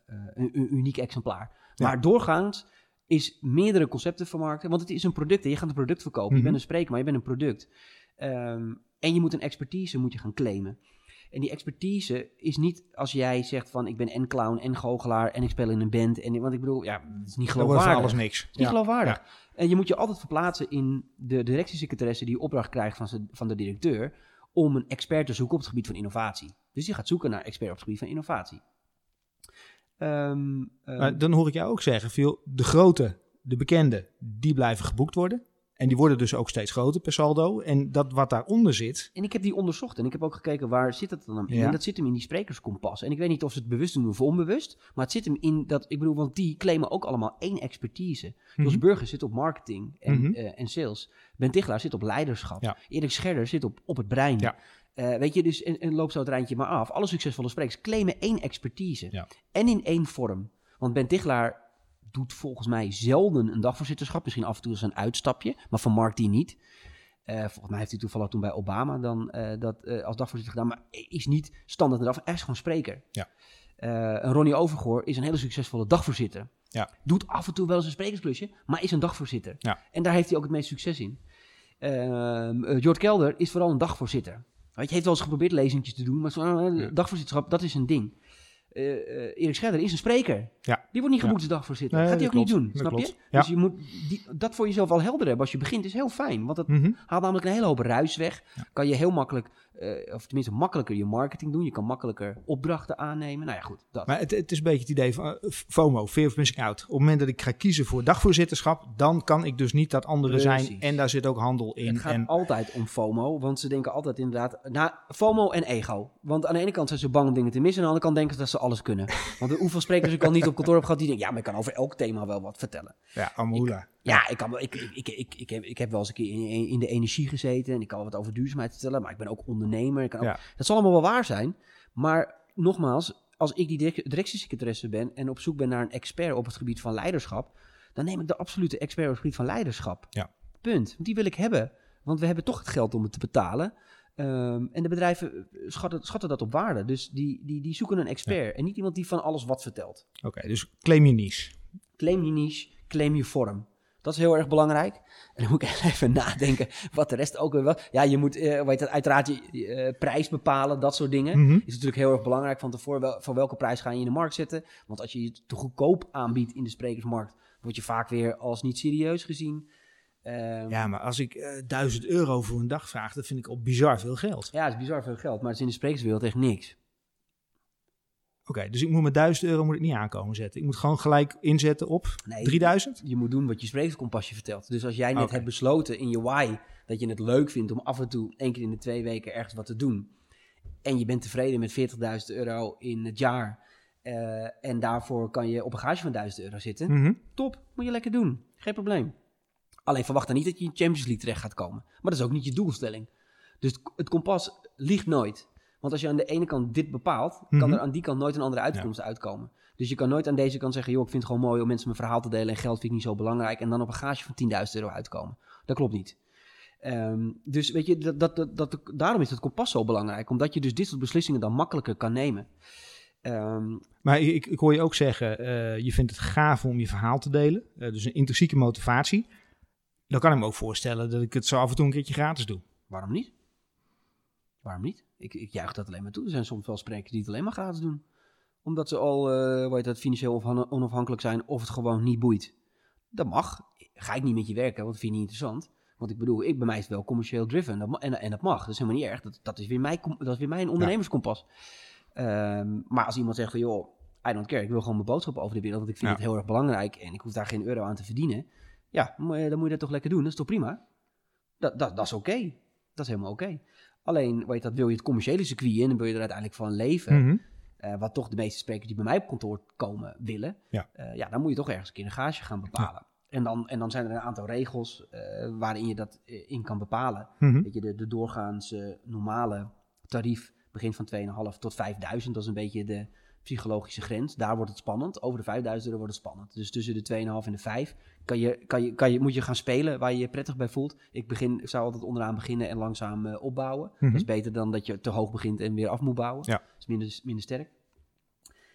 eh, een, uniek exemplaar. Ja. Maar doorgaans is meerdere concepten vermarkten. Want het is een product. Je gaat een product verkopen. Mhm. Je bent een spreker, maar je bent een product. Ehm, en je moet een expertise moet je gaan claimen. En die expertise is niet als jij zegt van ik ben en clown en goochelaar en ik speel in een band. En, want ik bedoel, ja, het is niet geloofwaardig. alles niks. Het is niet Ja. geloofwaardig. En je moet je altijd verplaatsen in de directiesecretaresse die opdracht krijgt van, van de directeur om een expert te zoeken op het gebied van innovatie. Dus die gaat zoeken naar expert op het gebied van innovatie. Ehm, ehm, Maar dan hoor ik jou ook zeggen, veel, de grote, de bekende, die blijven geboekt worden. En die worden dus ook steeds groter per saldo. En dat wat daaronder zit, En ik heb die onderzocht en ik heb ook gekeken waar zit het dan in. Ja. En dat zit hem in die sprekerskompas. En ik weet niet of ze het bewust doen of onbewust, maar het zit hem in dat, ik bedoel, want die claimen ook allemaal één expertise. Jos Mhm. Burger zit op marketing en, Mhm. eh, en sales. Ben Tichelaar zit op leiderschap. Ja. Erik Scherder zit op, op het brein. Ja. Eh, weet je, dus en, en loop zo het rijntje maar af. Alle succesvolle sprekers claimen één expertise. En in één vorm. Want Ben Tichelaar doet volgens mij zelden een dagvoorzitterschap. Misschien af en toe als een uitstapje, maar van Mark die niet. Eh, volgens mij heeft hij toevallig toen bij Obama dan eh, dat eh, als dagvoorzitter gedaan. Maar is niet standaard een dag. Hij is gewoon spreker. Ja. Eh, en Ronnie Overgoor is een hele succesvolle dagvoorzitter. Ja. Doet af en toe wel eens een sprekersklusje, maar is een dagvoorzitter. Ja. En daar heeft hij ook het meest succes in. Ehm eh, Jort Kelder is vooral een dagvoorzitter. Weet je, heeft wel eens geprobeerd lezingjes te doen, maar zo'n dagvoorzitterschap, dat is een ding. Eh, eh, Erik Scherder is een spreker. Ja. Die wordt niet geboekt als dagvoorzitter. Nee, Gaat hij dat ook niet doen, Dat snap je? Ja. Dus je moet die, dat voor jezelf al helder hebben als je begint, is heel fijn. Want dat Mhm. haalt namelijk een hele hoop ruis weg. Ja. Kan je heel makkelijk, eh, of tenminste makkelijker je marketing doen. Je kan makkelijker opdrachten aannemen. Nou ja, goed, dat. Maar het, het is een beetje het idee van eh, FOMO, Fear of Missing Out. Op het moment dat ik ga kiezen voor dagvoorzitterschap, dan kan ik dus niet dat andere zijn. En daar zit ook handel in. Het gaat En, altijd om FOMO, want ze denken altijd inderdaad... Nou, FOMO en ego. Want aan de ene kant zijn ze bang om dingen te missen... en aan de andere kant denken ze dat ze alles kunnen. Want hoeveel sprekers ik al niet op kantoor heb gehad... die denken, ja, maar ik kan over elk thema wel wat vertellen. ja, Amula. Ja, ik, kan, ik, ik, ik, ik, heb, ik heb wel eens een keer in, in de energie gezeten... en ik kan wat over duurzaamheid vertellen... maar ik ben ook ondernemer. Ik kan ook- Ja. Dat zal allemaal wel waar zijn. Maar nogmaals, als ik die direct- directiesecretaresse ben... en op zoek ben naar een expert op het gebied van leiderschap... dan neem ik de absolute expert op het gebied van leiderschap. Ja. Punt. Want die wil ik hebben. Want we hebben toch het geld om het te betalen. Ehm, en de bedrijven eh, schatten, schatten dat op waarde. Dus die, die, die zoeken een expert. En niet iemand die van alles wat vertelt. Oké, dus claim je niche. Claim je niche, claim je vorm. Dat is heel erg belangrijk. En dan moet ik [laughs] even nadenken wat de rest ook weer was. Ja, je moet eh, weet het, uiteraard je eh, prijs bepalen, dat soort dingen. Mhm. Is natuurlijk heel erg belangrijk van tevoren. Wel, voor welke prijs ga je in de markt zetten? Want als je het te goedkoop aanbiedt in de sprekersmarkt, word je vaak weer als niet serieus gezien. Ehm, Ja, maar als ik eh 1000 euro voor een dag vraag, dat vind ik al bizar veel geld. ja, het is bizar veel geld, maar het is in de sprekerswereld echt niks. Oké, dus ik moet met 1000 euro moet ik niet aankomen zetten. Ik moet gewoon gelijk inzetten op Nee, 3000? Je moet doen wat je sprekerskompasje vertelt. Dus als jij net hebt besloten in je why dat je het leuk vindt om af en toe één keer in de twee weken ergens wat te doen. En je bent tevreden met 40.000 euro in het jaar. eh, en daarvoor kan je op een gage van 1000 euro zitten. Mhm. Top, moet je lekker doen. Geen probleem. Alleen verwacht dan niet dat je in Champions League terecht gaat komen. Maar dat is ook niet je doelstelling. Dus het kompas liegt nooit. Want als je aan de ene kant dit bepaalt, kan Mhm. er aan die kant nooit een andere uitkomst uitkomen. Dus je kan nooit aan deze kant zeggen, joh, ik vind het gewoon mooi om mensen mijn verhaal te delen en geld vind ik niet zo belangrijk. En dan op een gage van 10.000 euro uitkomen. Dat klopt niet. Ehm, dus weet je, dat, dat, dat, dat- daarom is het kompas zo belangrijk. Omdat je dus dit soort beslissingen dan makkelijker kan nemen. Ehm, Maar ik, ik hoor je ook zeggen, eh, je vindt het gaaf om je verhaal te delen. Eh, dus een intrinsieke motivatie. Dan kan ik me ook voorstellen dat ik het zo af en toe een keertje gratis doe. Waarom niet? Waarom niet? Ik, ik juich dat alleen maar toe. Er zijn soms wel sprekers die het alleen maar gratis doen. Omdat ze al, eh hoe heet dat, financieel onafhan- onafhankelijk zijn of het gewoon niet boeit. Dat mag. Ga ik niet met je werken, want dat vind je niet interessant. Want ik bedoel, ik bij mij is het wel commercieel driven. Dat en, en dat mag. Dat is helemaal niet erg. Dat, dat, is, weer mijn, dat is weer mijn ondernemerskompas. Ehm, maar als iemand zegt van, joh, I don't care. Ik wil gewoon mijn boodschap over de wereld. Want ik vind Ja. het heel erg belangrijk. En ik hoef daar geen euro aan te verdienen. Ja, dan moet je dat toch lekker doen. Dat is toch prima? Dat, dat, dat is oké. Dat is helemaal oké. Alleen, weet je, dat wil je het commerciële circuit in en wil je er uiteindelijk van leven. Mhm. eh, wat toch de meeste sprekers die bij mij op kantoor komen willen. Ja. eh, ja, dan moet je toch ergens een keer een gage gaan bepalen. En, dan, en dan zijn er een aantal regels eh, waarin je dat in kan bepalen. Mhm. Weet je, de, de doorgaans normale tarief begint van 2,5 tot 5000. Dat is een beetje de psychologische grens. Daar wordt het spannend. Over de 5000 euro wordt het spannend. Dus tussen de 2,5 en de 5 kan je, kan je, kan je, moet je gaan spelen waar je je prettig bij voelt. Ik, begin, ik zou altijd onderaan beginnen en langzaam eh, opbouwen. Mhm. Dat is beter dan dat je te hoog begint en weer af moet bouwen. Ja. Dat is minder, minder sterk.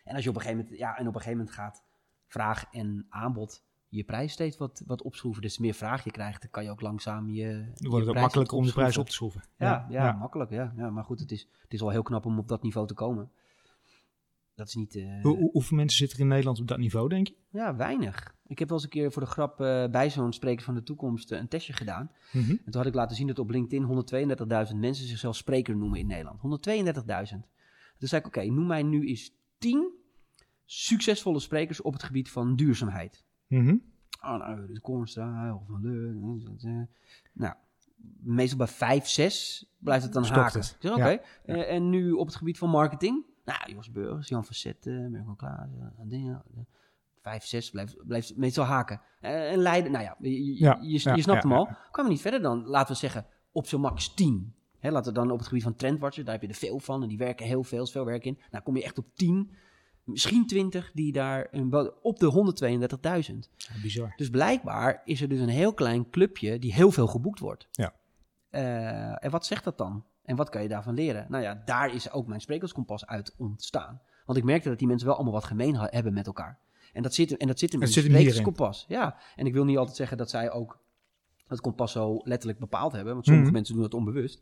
En als je op een gegeven moment, ja, en op een gegeven moment gaat vraag en aanbod je prijs steeds wat, wat opschroeven. Dus meer vraag je krijgt, dan kan je ook langzaam je. Dan je wordt het ook prijs makkelijker om de prijs opschroeven. op te schroeven. Ja, ja, makkelijk. Ja. Ja, maar goed, het is, het is wel heel knap om op dat niveau te komen. Dat is niet. eh, Hoe, hoe- hoeveel mensen zitten er in Nederland op dat niveau, denk je? ja, weinig. Ik heb wel eens een keer voor de grap eh, bij zo'n spreker van de toekomst eh, een testje gedaan. Mhm. En toen had ik laten zien dat op LinkedIn 132.000 mensen zichzelf spreker noemen in Nederland. 132.000. Toen zei ik, oké, noem mij nu eens 10 succesvolle sprekers op het gebied van duurzaamheid. Mhm. Oh, nou, Ruud Kornstra, of van Leur. Nou, meestal bij 5, 6 blijft het dan Stopt haken. oké. Ja. En nu op het gebied van marketing? Nou, Jos Burgers, Jan Facette, Mirko Klaas, eh, dingen. 5, 6 blijft, blijft meestal haken. Eh, en Leiden, nou ja, je, je, Ja, je, je ja, snapt ja, hem al. ja. Kwamen niet verder dan, laten we zeggen, op zo'n max 10. Hè, laten we dan op het gebied van trendwatchers, daar heb je er veel van en die werken heel veel, is veel werk in. Nou kom je echt op 10, misschien 20 die daar een, op de 132.000. Ja, bizar. Dus blijkbaar is er dus een heel klein clubje die heel veel geboekt wordt. Ja. Eh, en wat zegt dat dan? En wat kan je daarvan leren? Nou ja, daar is ook mijn sprekerskompas uit ontstaan. Want ik merkte dat die mensen wel allemaal wat gemeen hebben met elkaar. En dat zit, en dat zit in mijn sprekerskompas. Ja, en ik wil niet altijd zeggen dat zij ook het kompas zo letterlijk bepaald hebben. Want sommige Mhm. mensen doen dat onbewust.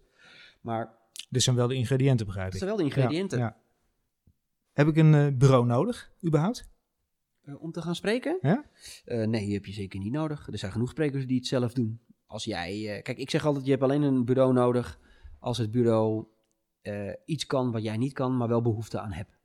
Maar Dit zijn wel de ingrediënten, begrijp ik. zijn wel de ingrediënten. Ja, ja. Heb ik een eh, bureau nodig, überhaupt? Eh, om te gaan spreken? Ja? Eh, nee, die heb je zeker niet nodig. Er zijn genoeg sprekers die het zelf doen. Als jij, kijk, ik zeg altijd, je hebt alleen een bureau nodig als het bureau eh, iets kan wat jij niet kan, maar wel behoefte aan hebt.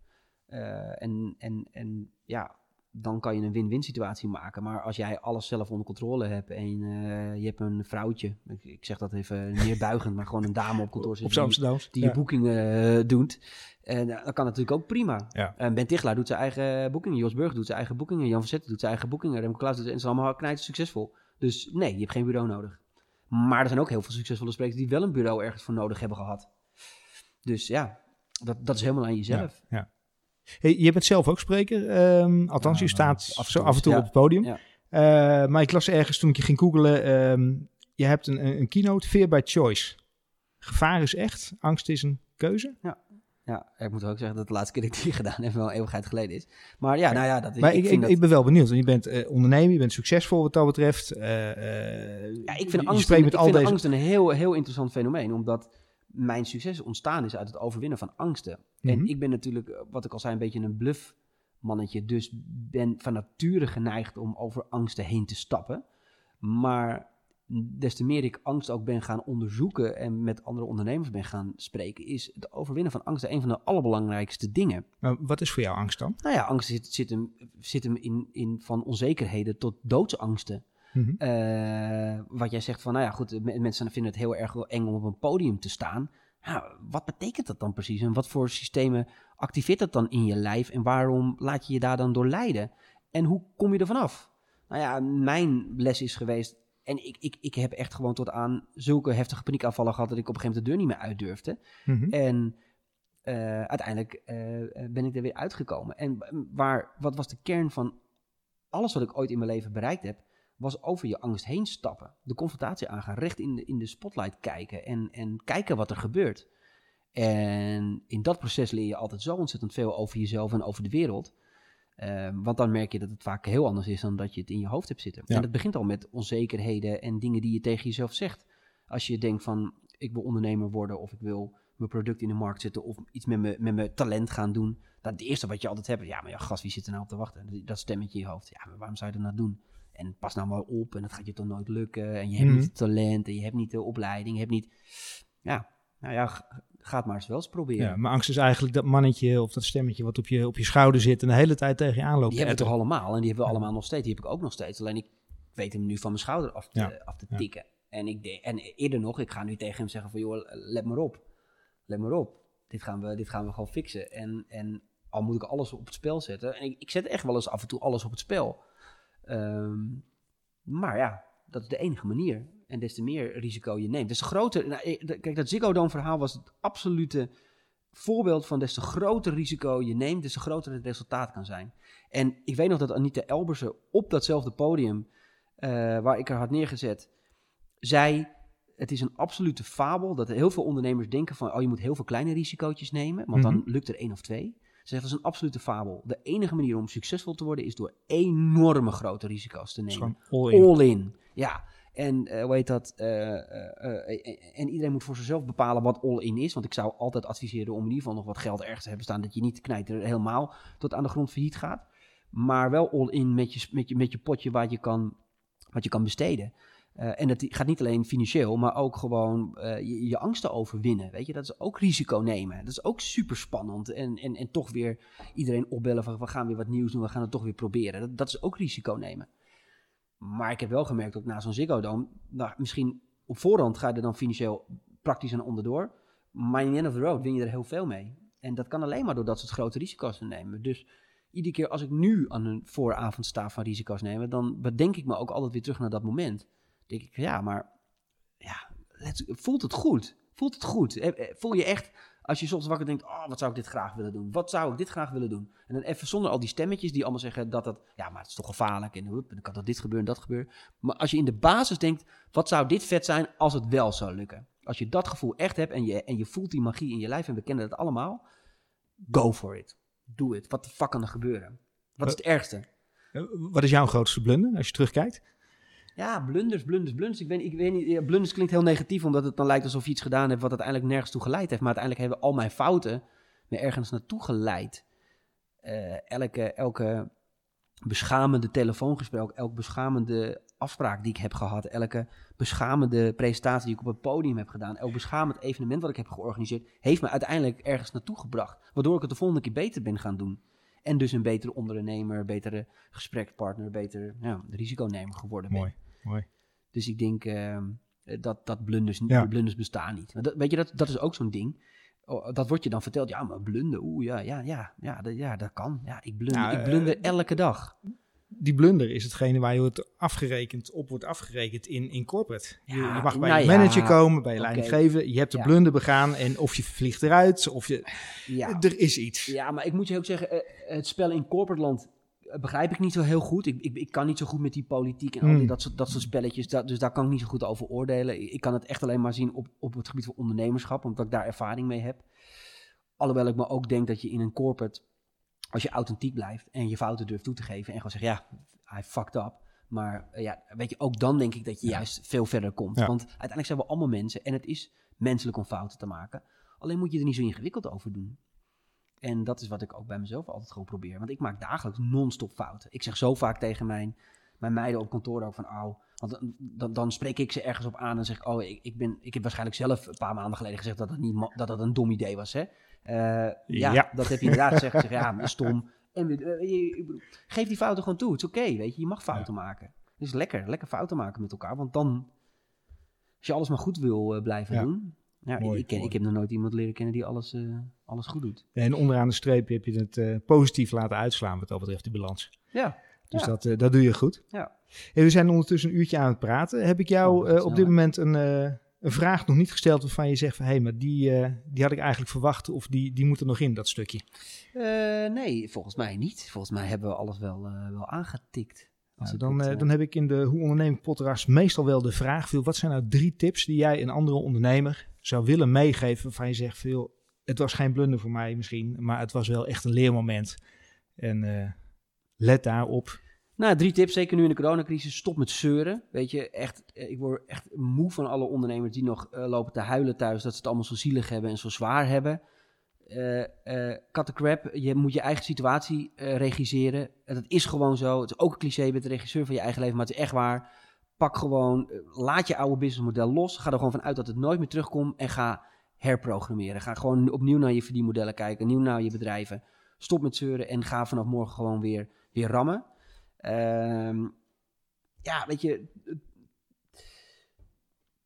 Eh, en, en, en ja, dan kan je een win-win situatie maken. Maar als jij alles zelf onder controle hebt en eh, je hebt een vrouwtje, ik, ik zeg dat even [laughs] neerbuigend, maar gewoon een dame op kantoor zit die, Amsterdams? die Ja. je boekingen doet. En eh, dat kan natuurlijk ook prima. Ja. En Ben Tichelaar doet zijn eigen boekingen. Jos Burg doet zijn eigen boekingen. Jan Verzetten doet zijn eigen boekingen. Remco Klaas doet en ze zijn allemaal knijt succesvol. Dus nee, je hebt geen bureau nodig. Maar er zijn ook heel veel succesvolle sprekers die wel een bureau ergens voor nodig hebben gehad. Dus ja, dat, dat is helemaal aan jezelf. Ja, ja. Hey, je bent zelf ook spreker. ehm, althans, Ja, je staat af en zo toe, af en toe ja. op het podium. Eh, maar ik las ergens toen ik je ging googlen. ehm, je hebt een, een een keynote, Fear by Choice. Gevaar is echt, angst is een keuze. Ja, ik moet ook zeggen dat de laatste keer dat ik die [laughs] gedaan heb wel een eeuwigheid geleden is. Maar ja, nou ja, dat is, maar ik, ik, dat- ik ben wel benieuwd. Want je bent eh, ondernemer, je bent succesvol wat dat betreft. Eh, eh, Ja, ik vind, angst, met ik al vind deze... angst een heel, heel interessant fenomeen, omdat mijn succes ontstaan is uit het overwinnen van angsten. Mhm. En ik ben natuurlijk, wat ik al zei, een beetje een bluffmannetje, dus ben van nature geneigd om over angsten heen te stappen. Maar des te meer ik angst ook ben gaan onderzoeken en met andere ondernemers ben gaan spreken, is het overwinnen van angsten een van de allerbelangrijkste dingen. Maar wat is voor jou angst dan? Nou ja, angst zit, zit hem, zit hem in, in van onzekerheden tot doodsangsten. Mhm. Eh, wat jij zegt van, nou ja, goed, me- mensen vinden het heel erg eng om op een podium te staan. Nou, wat betekent dat dan precies? En wat voor systemen activeert dat dan in je lijf? En waarom laat je je daar dan door leiden? En hoe kom je er vanaf? Nou ja, mijn les is geweest, en ik, ik, ik heb echt gewoon tot aan zulke heftige paniekaanvallen gehad dat ik op een gegeven moment de deur niet meer uit durfde. Mhm. En eh, uiteindelijk eh, eh, ben ik er weer uitgekomen. En waar, wat was de kern van alles wat ik ooit in mijn leven bereikt heb, was over je angst heen stappen. De confrontatie aangaan, recht in de, in de spotlight kijken en, en kijken wat er gebeurt. En in dat proces leer je altijd zo ontzettend veel over jezelf en over de wereld. Ehm, want dan merk je dat het vaak heel anders is dan dat je het in je hoofd hebt zitten. Ja. En dat begint al met onzekerheden en dingen die je tegen jezelf zegt. Als je denkt van, ik wil ondernemer worden of ik wil mijn product in de markt zetten of iets met mijn, met mijn talent gaan doen. Dan het eerste wat je altijd hebt, ja, maar ja, gast, wie zit er nou op te wachten? Dat stemmetje in je hoofd. Ja, maar waarom zou je dat nou doen? En pas nou maar op en dat gaat je toch nooit lukken. En je hebt Mhm. niet het talent en je hebt niet de opleiding. Je hebt niet... Ja, nou ja, ga het maar eens wel eens proberen. Ja, maar angst is eigenlijk dat mannetje of dat stemmetje wat op je, op je schouder zit en de hele tijd tegen je aanloopt. Die hebben we toch allemaal en die hebben we allemaal nog steeds. Die heb ik ook nog steeds. Alleen ik weet hem nu van mijn schouder af te, Ja. af te Ja. tikken. En, ik de, en eerder nog, ik ga nu tegen hem zeggen van joh, let maar op. Let maar op. Dit gaan we, dit gaan we gewoon fixen. En, en al moet ik alles op het spel zetten. En ik, ik zet echt wel eens af en toe alles op het spel. Ehm, maar ja, dat is de enige manier. En des te meer risico je neemt. Te groter. Nou, kijk, dat Ziggo Dome verhaal was het absolute voorbeeld van des te groter risico je neemt, des te groter het resultaat kan zijn. En ik weet nog dat Anita Elbersen op datzelfde podium, eh, waar ik haar had neergezet, zei: Het is een absolute fabel dat heel veel ondernemers denken van: Oh, je moet heel veel kleine risicootjes nemen, want dan Mhm. lukt er één of twee. Ze zegt dat is een absolute fabel. De enige manier om succesvol te worden is door enorme grote risico's te nemen. all in. All in. Ja. En eh, hoe heet dat? eh, eh, en iedereen moet voor zichzelf bepalen wat all in is. Want ik zou altijd adviseren om in ieder geval nog wat geld ergens te hebben staan. Dat je niet knijter helemaal tot aan de grond failliet gaat. Maar wel all in met je, met je, potje wat je kan, wat je kan besteden. En dat gaat niet alleen financieel, maar ook gewoon je, je angsten overwinnen. Weet je, dat is ook risico nemen. Dat is ook super spannend. En, en, en toch weer iedereen opbellen van we gaan weer wat nieuws doen, we gaan het toch weer proberen. Dat, dat is ook risico nemen. Maar ik heb wel gemerkt, ook na zo'n Ziggo nou, misschien op voorhand ga je er dan financieel praktisch aan onderdoor. Maar in the end of the road win je er heel veel mee. En dat kan alleen maar door dat soort grote risico's te nemen. Dus iedere keer als ik nu aan een vooravond sta van risico's nemen, dan bedenk ik me ook altijd weer terug naar dat moment. Dan denk ik, ja, maar ja, het, voelt het goed? Voelt het goed? Eh, eh, Voel je echt, als je soms wakker denkt, oh, wat zou ik dit graag willen doen? Wat zou ik dit graag willen doen? En dan even zonder al die stemmetjes die allemaal zeggen dat dat, ja, maar het is toch gevaarlijk en hup, en dan kan dat dit gebeuren, dat gebeuren. Maar als je in de basis denkt, wat zou dit vet zijn als het wel zou lukken? Als je dat gevoel echt hebt en je, en je voelt die magie in je lijf en we kennen dat allemaal, go for it. Doe het. Wat de fuck kan er gebeuren? Wat is het ergste? Eh, Wat is jouw grootste blunder als je terugkijkt? Ja, blunders, blunders, blunders. Ik weet, ik weet niet, blunders klinkt heel negatief, omdat het dan lijkt alsof je iets gedaan hebt wat uiteindelijk nergens toe geleid heeft. Maar uiteindelijk hebben al mijn fouten me ergens naartoe geleid. Eh, elke, elke beschamende telefoongesprek, elke beschamende afspraak die ik heb gehad, elke beschamende presentatie die ik op het podium heb gedaan, elk beschamend evenement wat ik heb georganiseerd, heeft me uiteindelijk ergens naartoe gebracht. Waardoor ik het de volgende keer beter ben gaan doen. En dus een betere ondernemer, betere gesprekspartner, betere ja, risiconemer geworden ben. Mooi. Dus ik denk ehm, dat, dat blunders, niet- Ja. blunders bestaan niet. Dat, weet je, dat, dat is ook zo'n ding. Oh, Dat wordt je dan verteld. Ja, maar blunden, oeh, ja, ja, ja, ja, dat, ja, dat kan. Ja, ik blunder, Nou, ik blunder eh, elke dag. Die blunder is hetgene waar je wordt afgerekend, op wordt afgerekend in, in corporate. Je, Ja, je mag bij nou je ja, manager komen, bij je leidinggever. Je hebt de Ja. blunder begaan en of je vliegt eruit, of je... Ja. Er is iets. ja, maar ik moet je ook zeggen, eh, het spel in corporate land eh, begrijp ik niet zo heel goed. Ik, ik, ik kan niet zo goed met die politiek en al die, Hmm. dat, soort, dat soort spelletjes. Dat, dus daar kan ik niet zo goed over oordelen. Ik, ik kan het echt alleen maar zien op, op het gebied van ondernemerschap, omdat ik daar ervaring mee heb. Alhoewel ik me ook denk dat je in een corporate, als je authentiek blijft en je fouten durft toe te geven en gewoon zegt, ja, hij fucked up. Maar eh, ja, weet je, ook dan denk ik dat je juist veel verder komt. Ja. Want uiteindelijk zijn we allemaal mensen en het is menselijk om fouten te maken. Alleen moet je er niet zo ingewikkeld over doen. En dat is wat ik ook bij mezelf altijd gewoon probeer. Want ik maak dagelijks non-stop fouten. Ik zeg zo vaak tegen mijn, mijn meiden op kantoor ook van... Oh, want dan, dan, spreek ik ze ergens op aan en zeg ik... Oh, ik, ik, ben, ik heb waarschijnlijk zelf een paar maanden geleden gezegd... dat het, niet, dat het een dom idee was, hè? Eh, ja, Ja. dat heb je inderdaad gezegd. Ik zeg, ja, stom. En, bedoel, geef die fouten gewoon toe. Het is oké, weet je. Je mag fouten maken. Het is lekker, lekker fouten maken met elkaar. Want dan, als je alles maar goed wil eh, blijven Ja. doen... Ja, Mooi, ik, ken, mooi. ik heb nog nooit iemand leren kennen die alles, eh, alles goed doet. En onderaan de streep heb je het eh, positief laten uitslaan wat dat betreft, die balans. Ja. Dus Ja. dat, eh, dat doe je goed. Ja. We zijn ondertussen een uurtje aan het praten. Heb ik Oh, jou gaat op dit moment een, een vraag nog niet gesteld waarvan je zegt van... hé, hey, maar die, die had ik eigenlijk verwacht of die, die moet er nog in, dat stukje. Nee, volgens mij niet. Volgens mij hebben we alles wel, wel aangetikt. Nou, dan, dan heb ik in de Hoe Onderneem ik podcast meestal wel de vraag... Veel, wat zijn nou drie tips die jij een andere ondernemer zou willen meegeven... waarvan je zegt, veel, het was geen blunder voor mij misschien... maar het was wel echt een leermoment. En eh, let daarop. Nou, drie tips, zeker nu in de coronacrisis. Stop met zeuren. Weet je, echt, eh, ik word echt moe van alle ondernemers die nog eh, lopen te huilen thuis... dat ze het allemaal zo zielig hebben en zo zwaar hebben. Eh eh cut the crap. Je moet je eigen situatie regisseren. En dat is gewoon zo. Het is ook een cliché, bent de regisseur van je eigen leven, maar het is echt waar. Pak gewoon, eh, laat je oude businessmodel los. Ga er gewoon vanuit dat het nooit meer terugkomt en ga herprogrammeren. Ga gewoon opnieuw naar je verdienmodellen kijken, opnieuw naar je bedrijven. Stop met zeuren en ga vanaf morgen gewoon weer, weer rammen. Ehm, ja, weet je,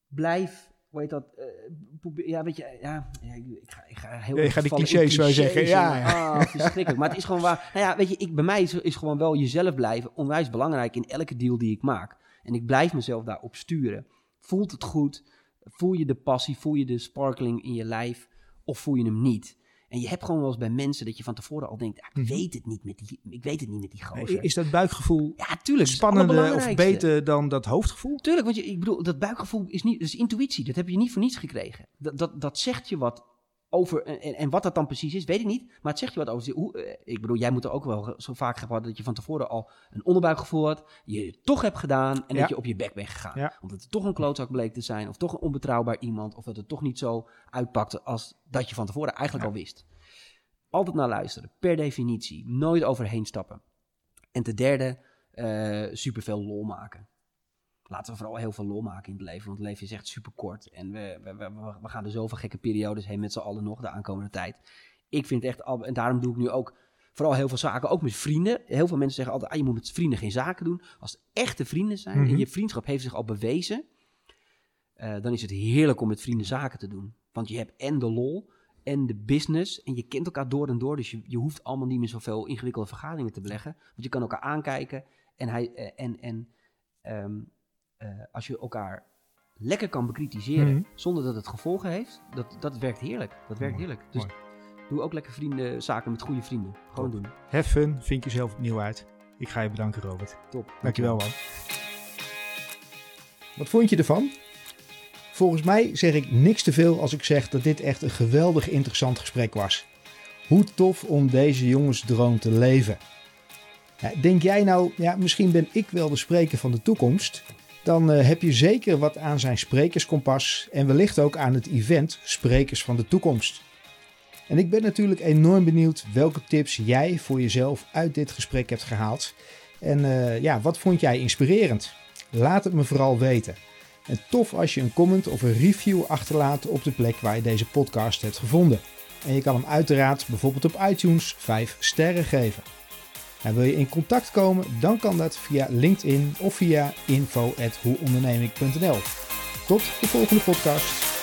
blijf, hoe heet dat, eh, ja, weet je, ja, ik, ga, ik ga heel Ja, je gaat die clichés, zou zeggen. Ja, en- ja. Ah, verschrikkelijk. Maar het is gewoon waar. Nou ja, weet je, ik, bij mij is, is gewoon wel jezelf blijven onwijs belangrijk in elke deal die ik maak. En ik blijf mezelf daarop sturen. Voelt het goed? Voel je de passie? Voel je de sparkling in je lijf? Of voel je hem niet? En je hebt gewoon wel eens bij mensen dat je van tevoren al denkt, ah, ik Mhm. weet het niet met die, ik weet het niet met die gozer. Is dat buikgevoel ja, tuurlijk. spannender of beter dan dat hoofdgevoel? Tuurlijk, want je, ik bedoel, dat buikgevoel is niet, dat is intuïtie. Dat heb je niet voor niets gekregen. Dat, dat, dat zegt je wat over, en, en- wat dat dan precies is, weet ik niet. Maar het zegt je wat over, hoe, eh, ik bedoel, jij moet er ook wel zo vaak gehad dat je van tevoren al een onderbuikgevoel had, je het toch hebt gedaan en Ja. dat je op je bek bent gegaan. Ja. Omdat het toch een klootzak bleek te zijn, of toch een onbetrouwbaar iemand, of dat het toch niet zo uitpakte als dat je van tevoren eigenlijk Ja. al wist. Altijd naar luisteren, per definitie. Nooit overheen stappen. En ten derde, eh superveel lol maken. Laten we vooral heel veel lol maken in het leven, want het leven is echt super kort. En we, we, we, we gaan er zoveel gekke periodes heen met z'n allen nog de aankomende tijd. Ik vind echt, en daarom doe ik nu ook vooral heel veel zaken, ook met vrienden. Heel veel mensen zeggen altijd, ah, je moet met vrienden geen zaken doen. Als het echte vrienden zijn Mhm. en je vriendschap heeft zich al bewezen, eh, dan is het heerlijk om met vrienden zaken te doen. Want je hebt en de lol en de business en je kent elkaar door en door. Dus je, je hoeft allemaal niet meer zoveel ingewikkelde vergaderingen te beleggen. Want je kan elkaar aankijken en, hij, eh, en, en ehm, eh, als je elkaar lekker kan bekritiseren Mhm. zonder dat het gevolgen heeft, dat, dat werkt heerlijk. Dat werkt Mooi, heerlijk. Dus mooi. doe ook lekker vrienden, zaken met goede vrienden. Gewoon doen. Have fun, vind jezelf opnieuw uit. Ik ga je bedanken, Robert. Top. Dankjewel, man. Wat vond je ervan? Volgens mij zeg ik niks te veel als ik zeg dat dit echt een geweldig interessant gesprek was. Hoe tof om deze jongensdroom te leven. Denk jij nou, ja, misschien ben ik wel de spreker van de toekomst? Dan eh, heb je zeker wat aan zijn sprekerskompas en wellicht ook aan het event Sprekers van de Toekomst. En ik ben natuurlijk enorm benieuwd welke tips jij voor jezelf uit dit gesprek hebt gehaald. En eh, ja, wat vond jij inspirerend? Laat het me vooral weten. En tof als je een comment of een review achterlaat op de plek waar je deze podcast hebt gevonden. En je kan hem uiteraard bijvoorbeeld op iTunes 5 sterren geven. En wil je in contact komen, dan kan dat via LinkedIn of via info.hoeonderneming.nl. Tot de volgende podcast.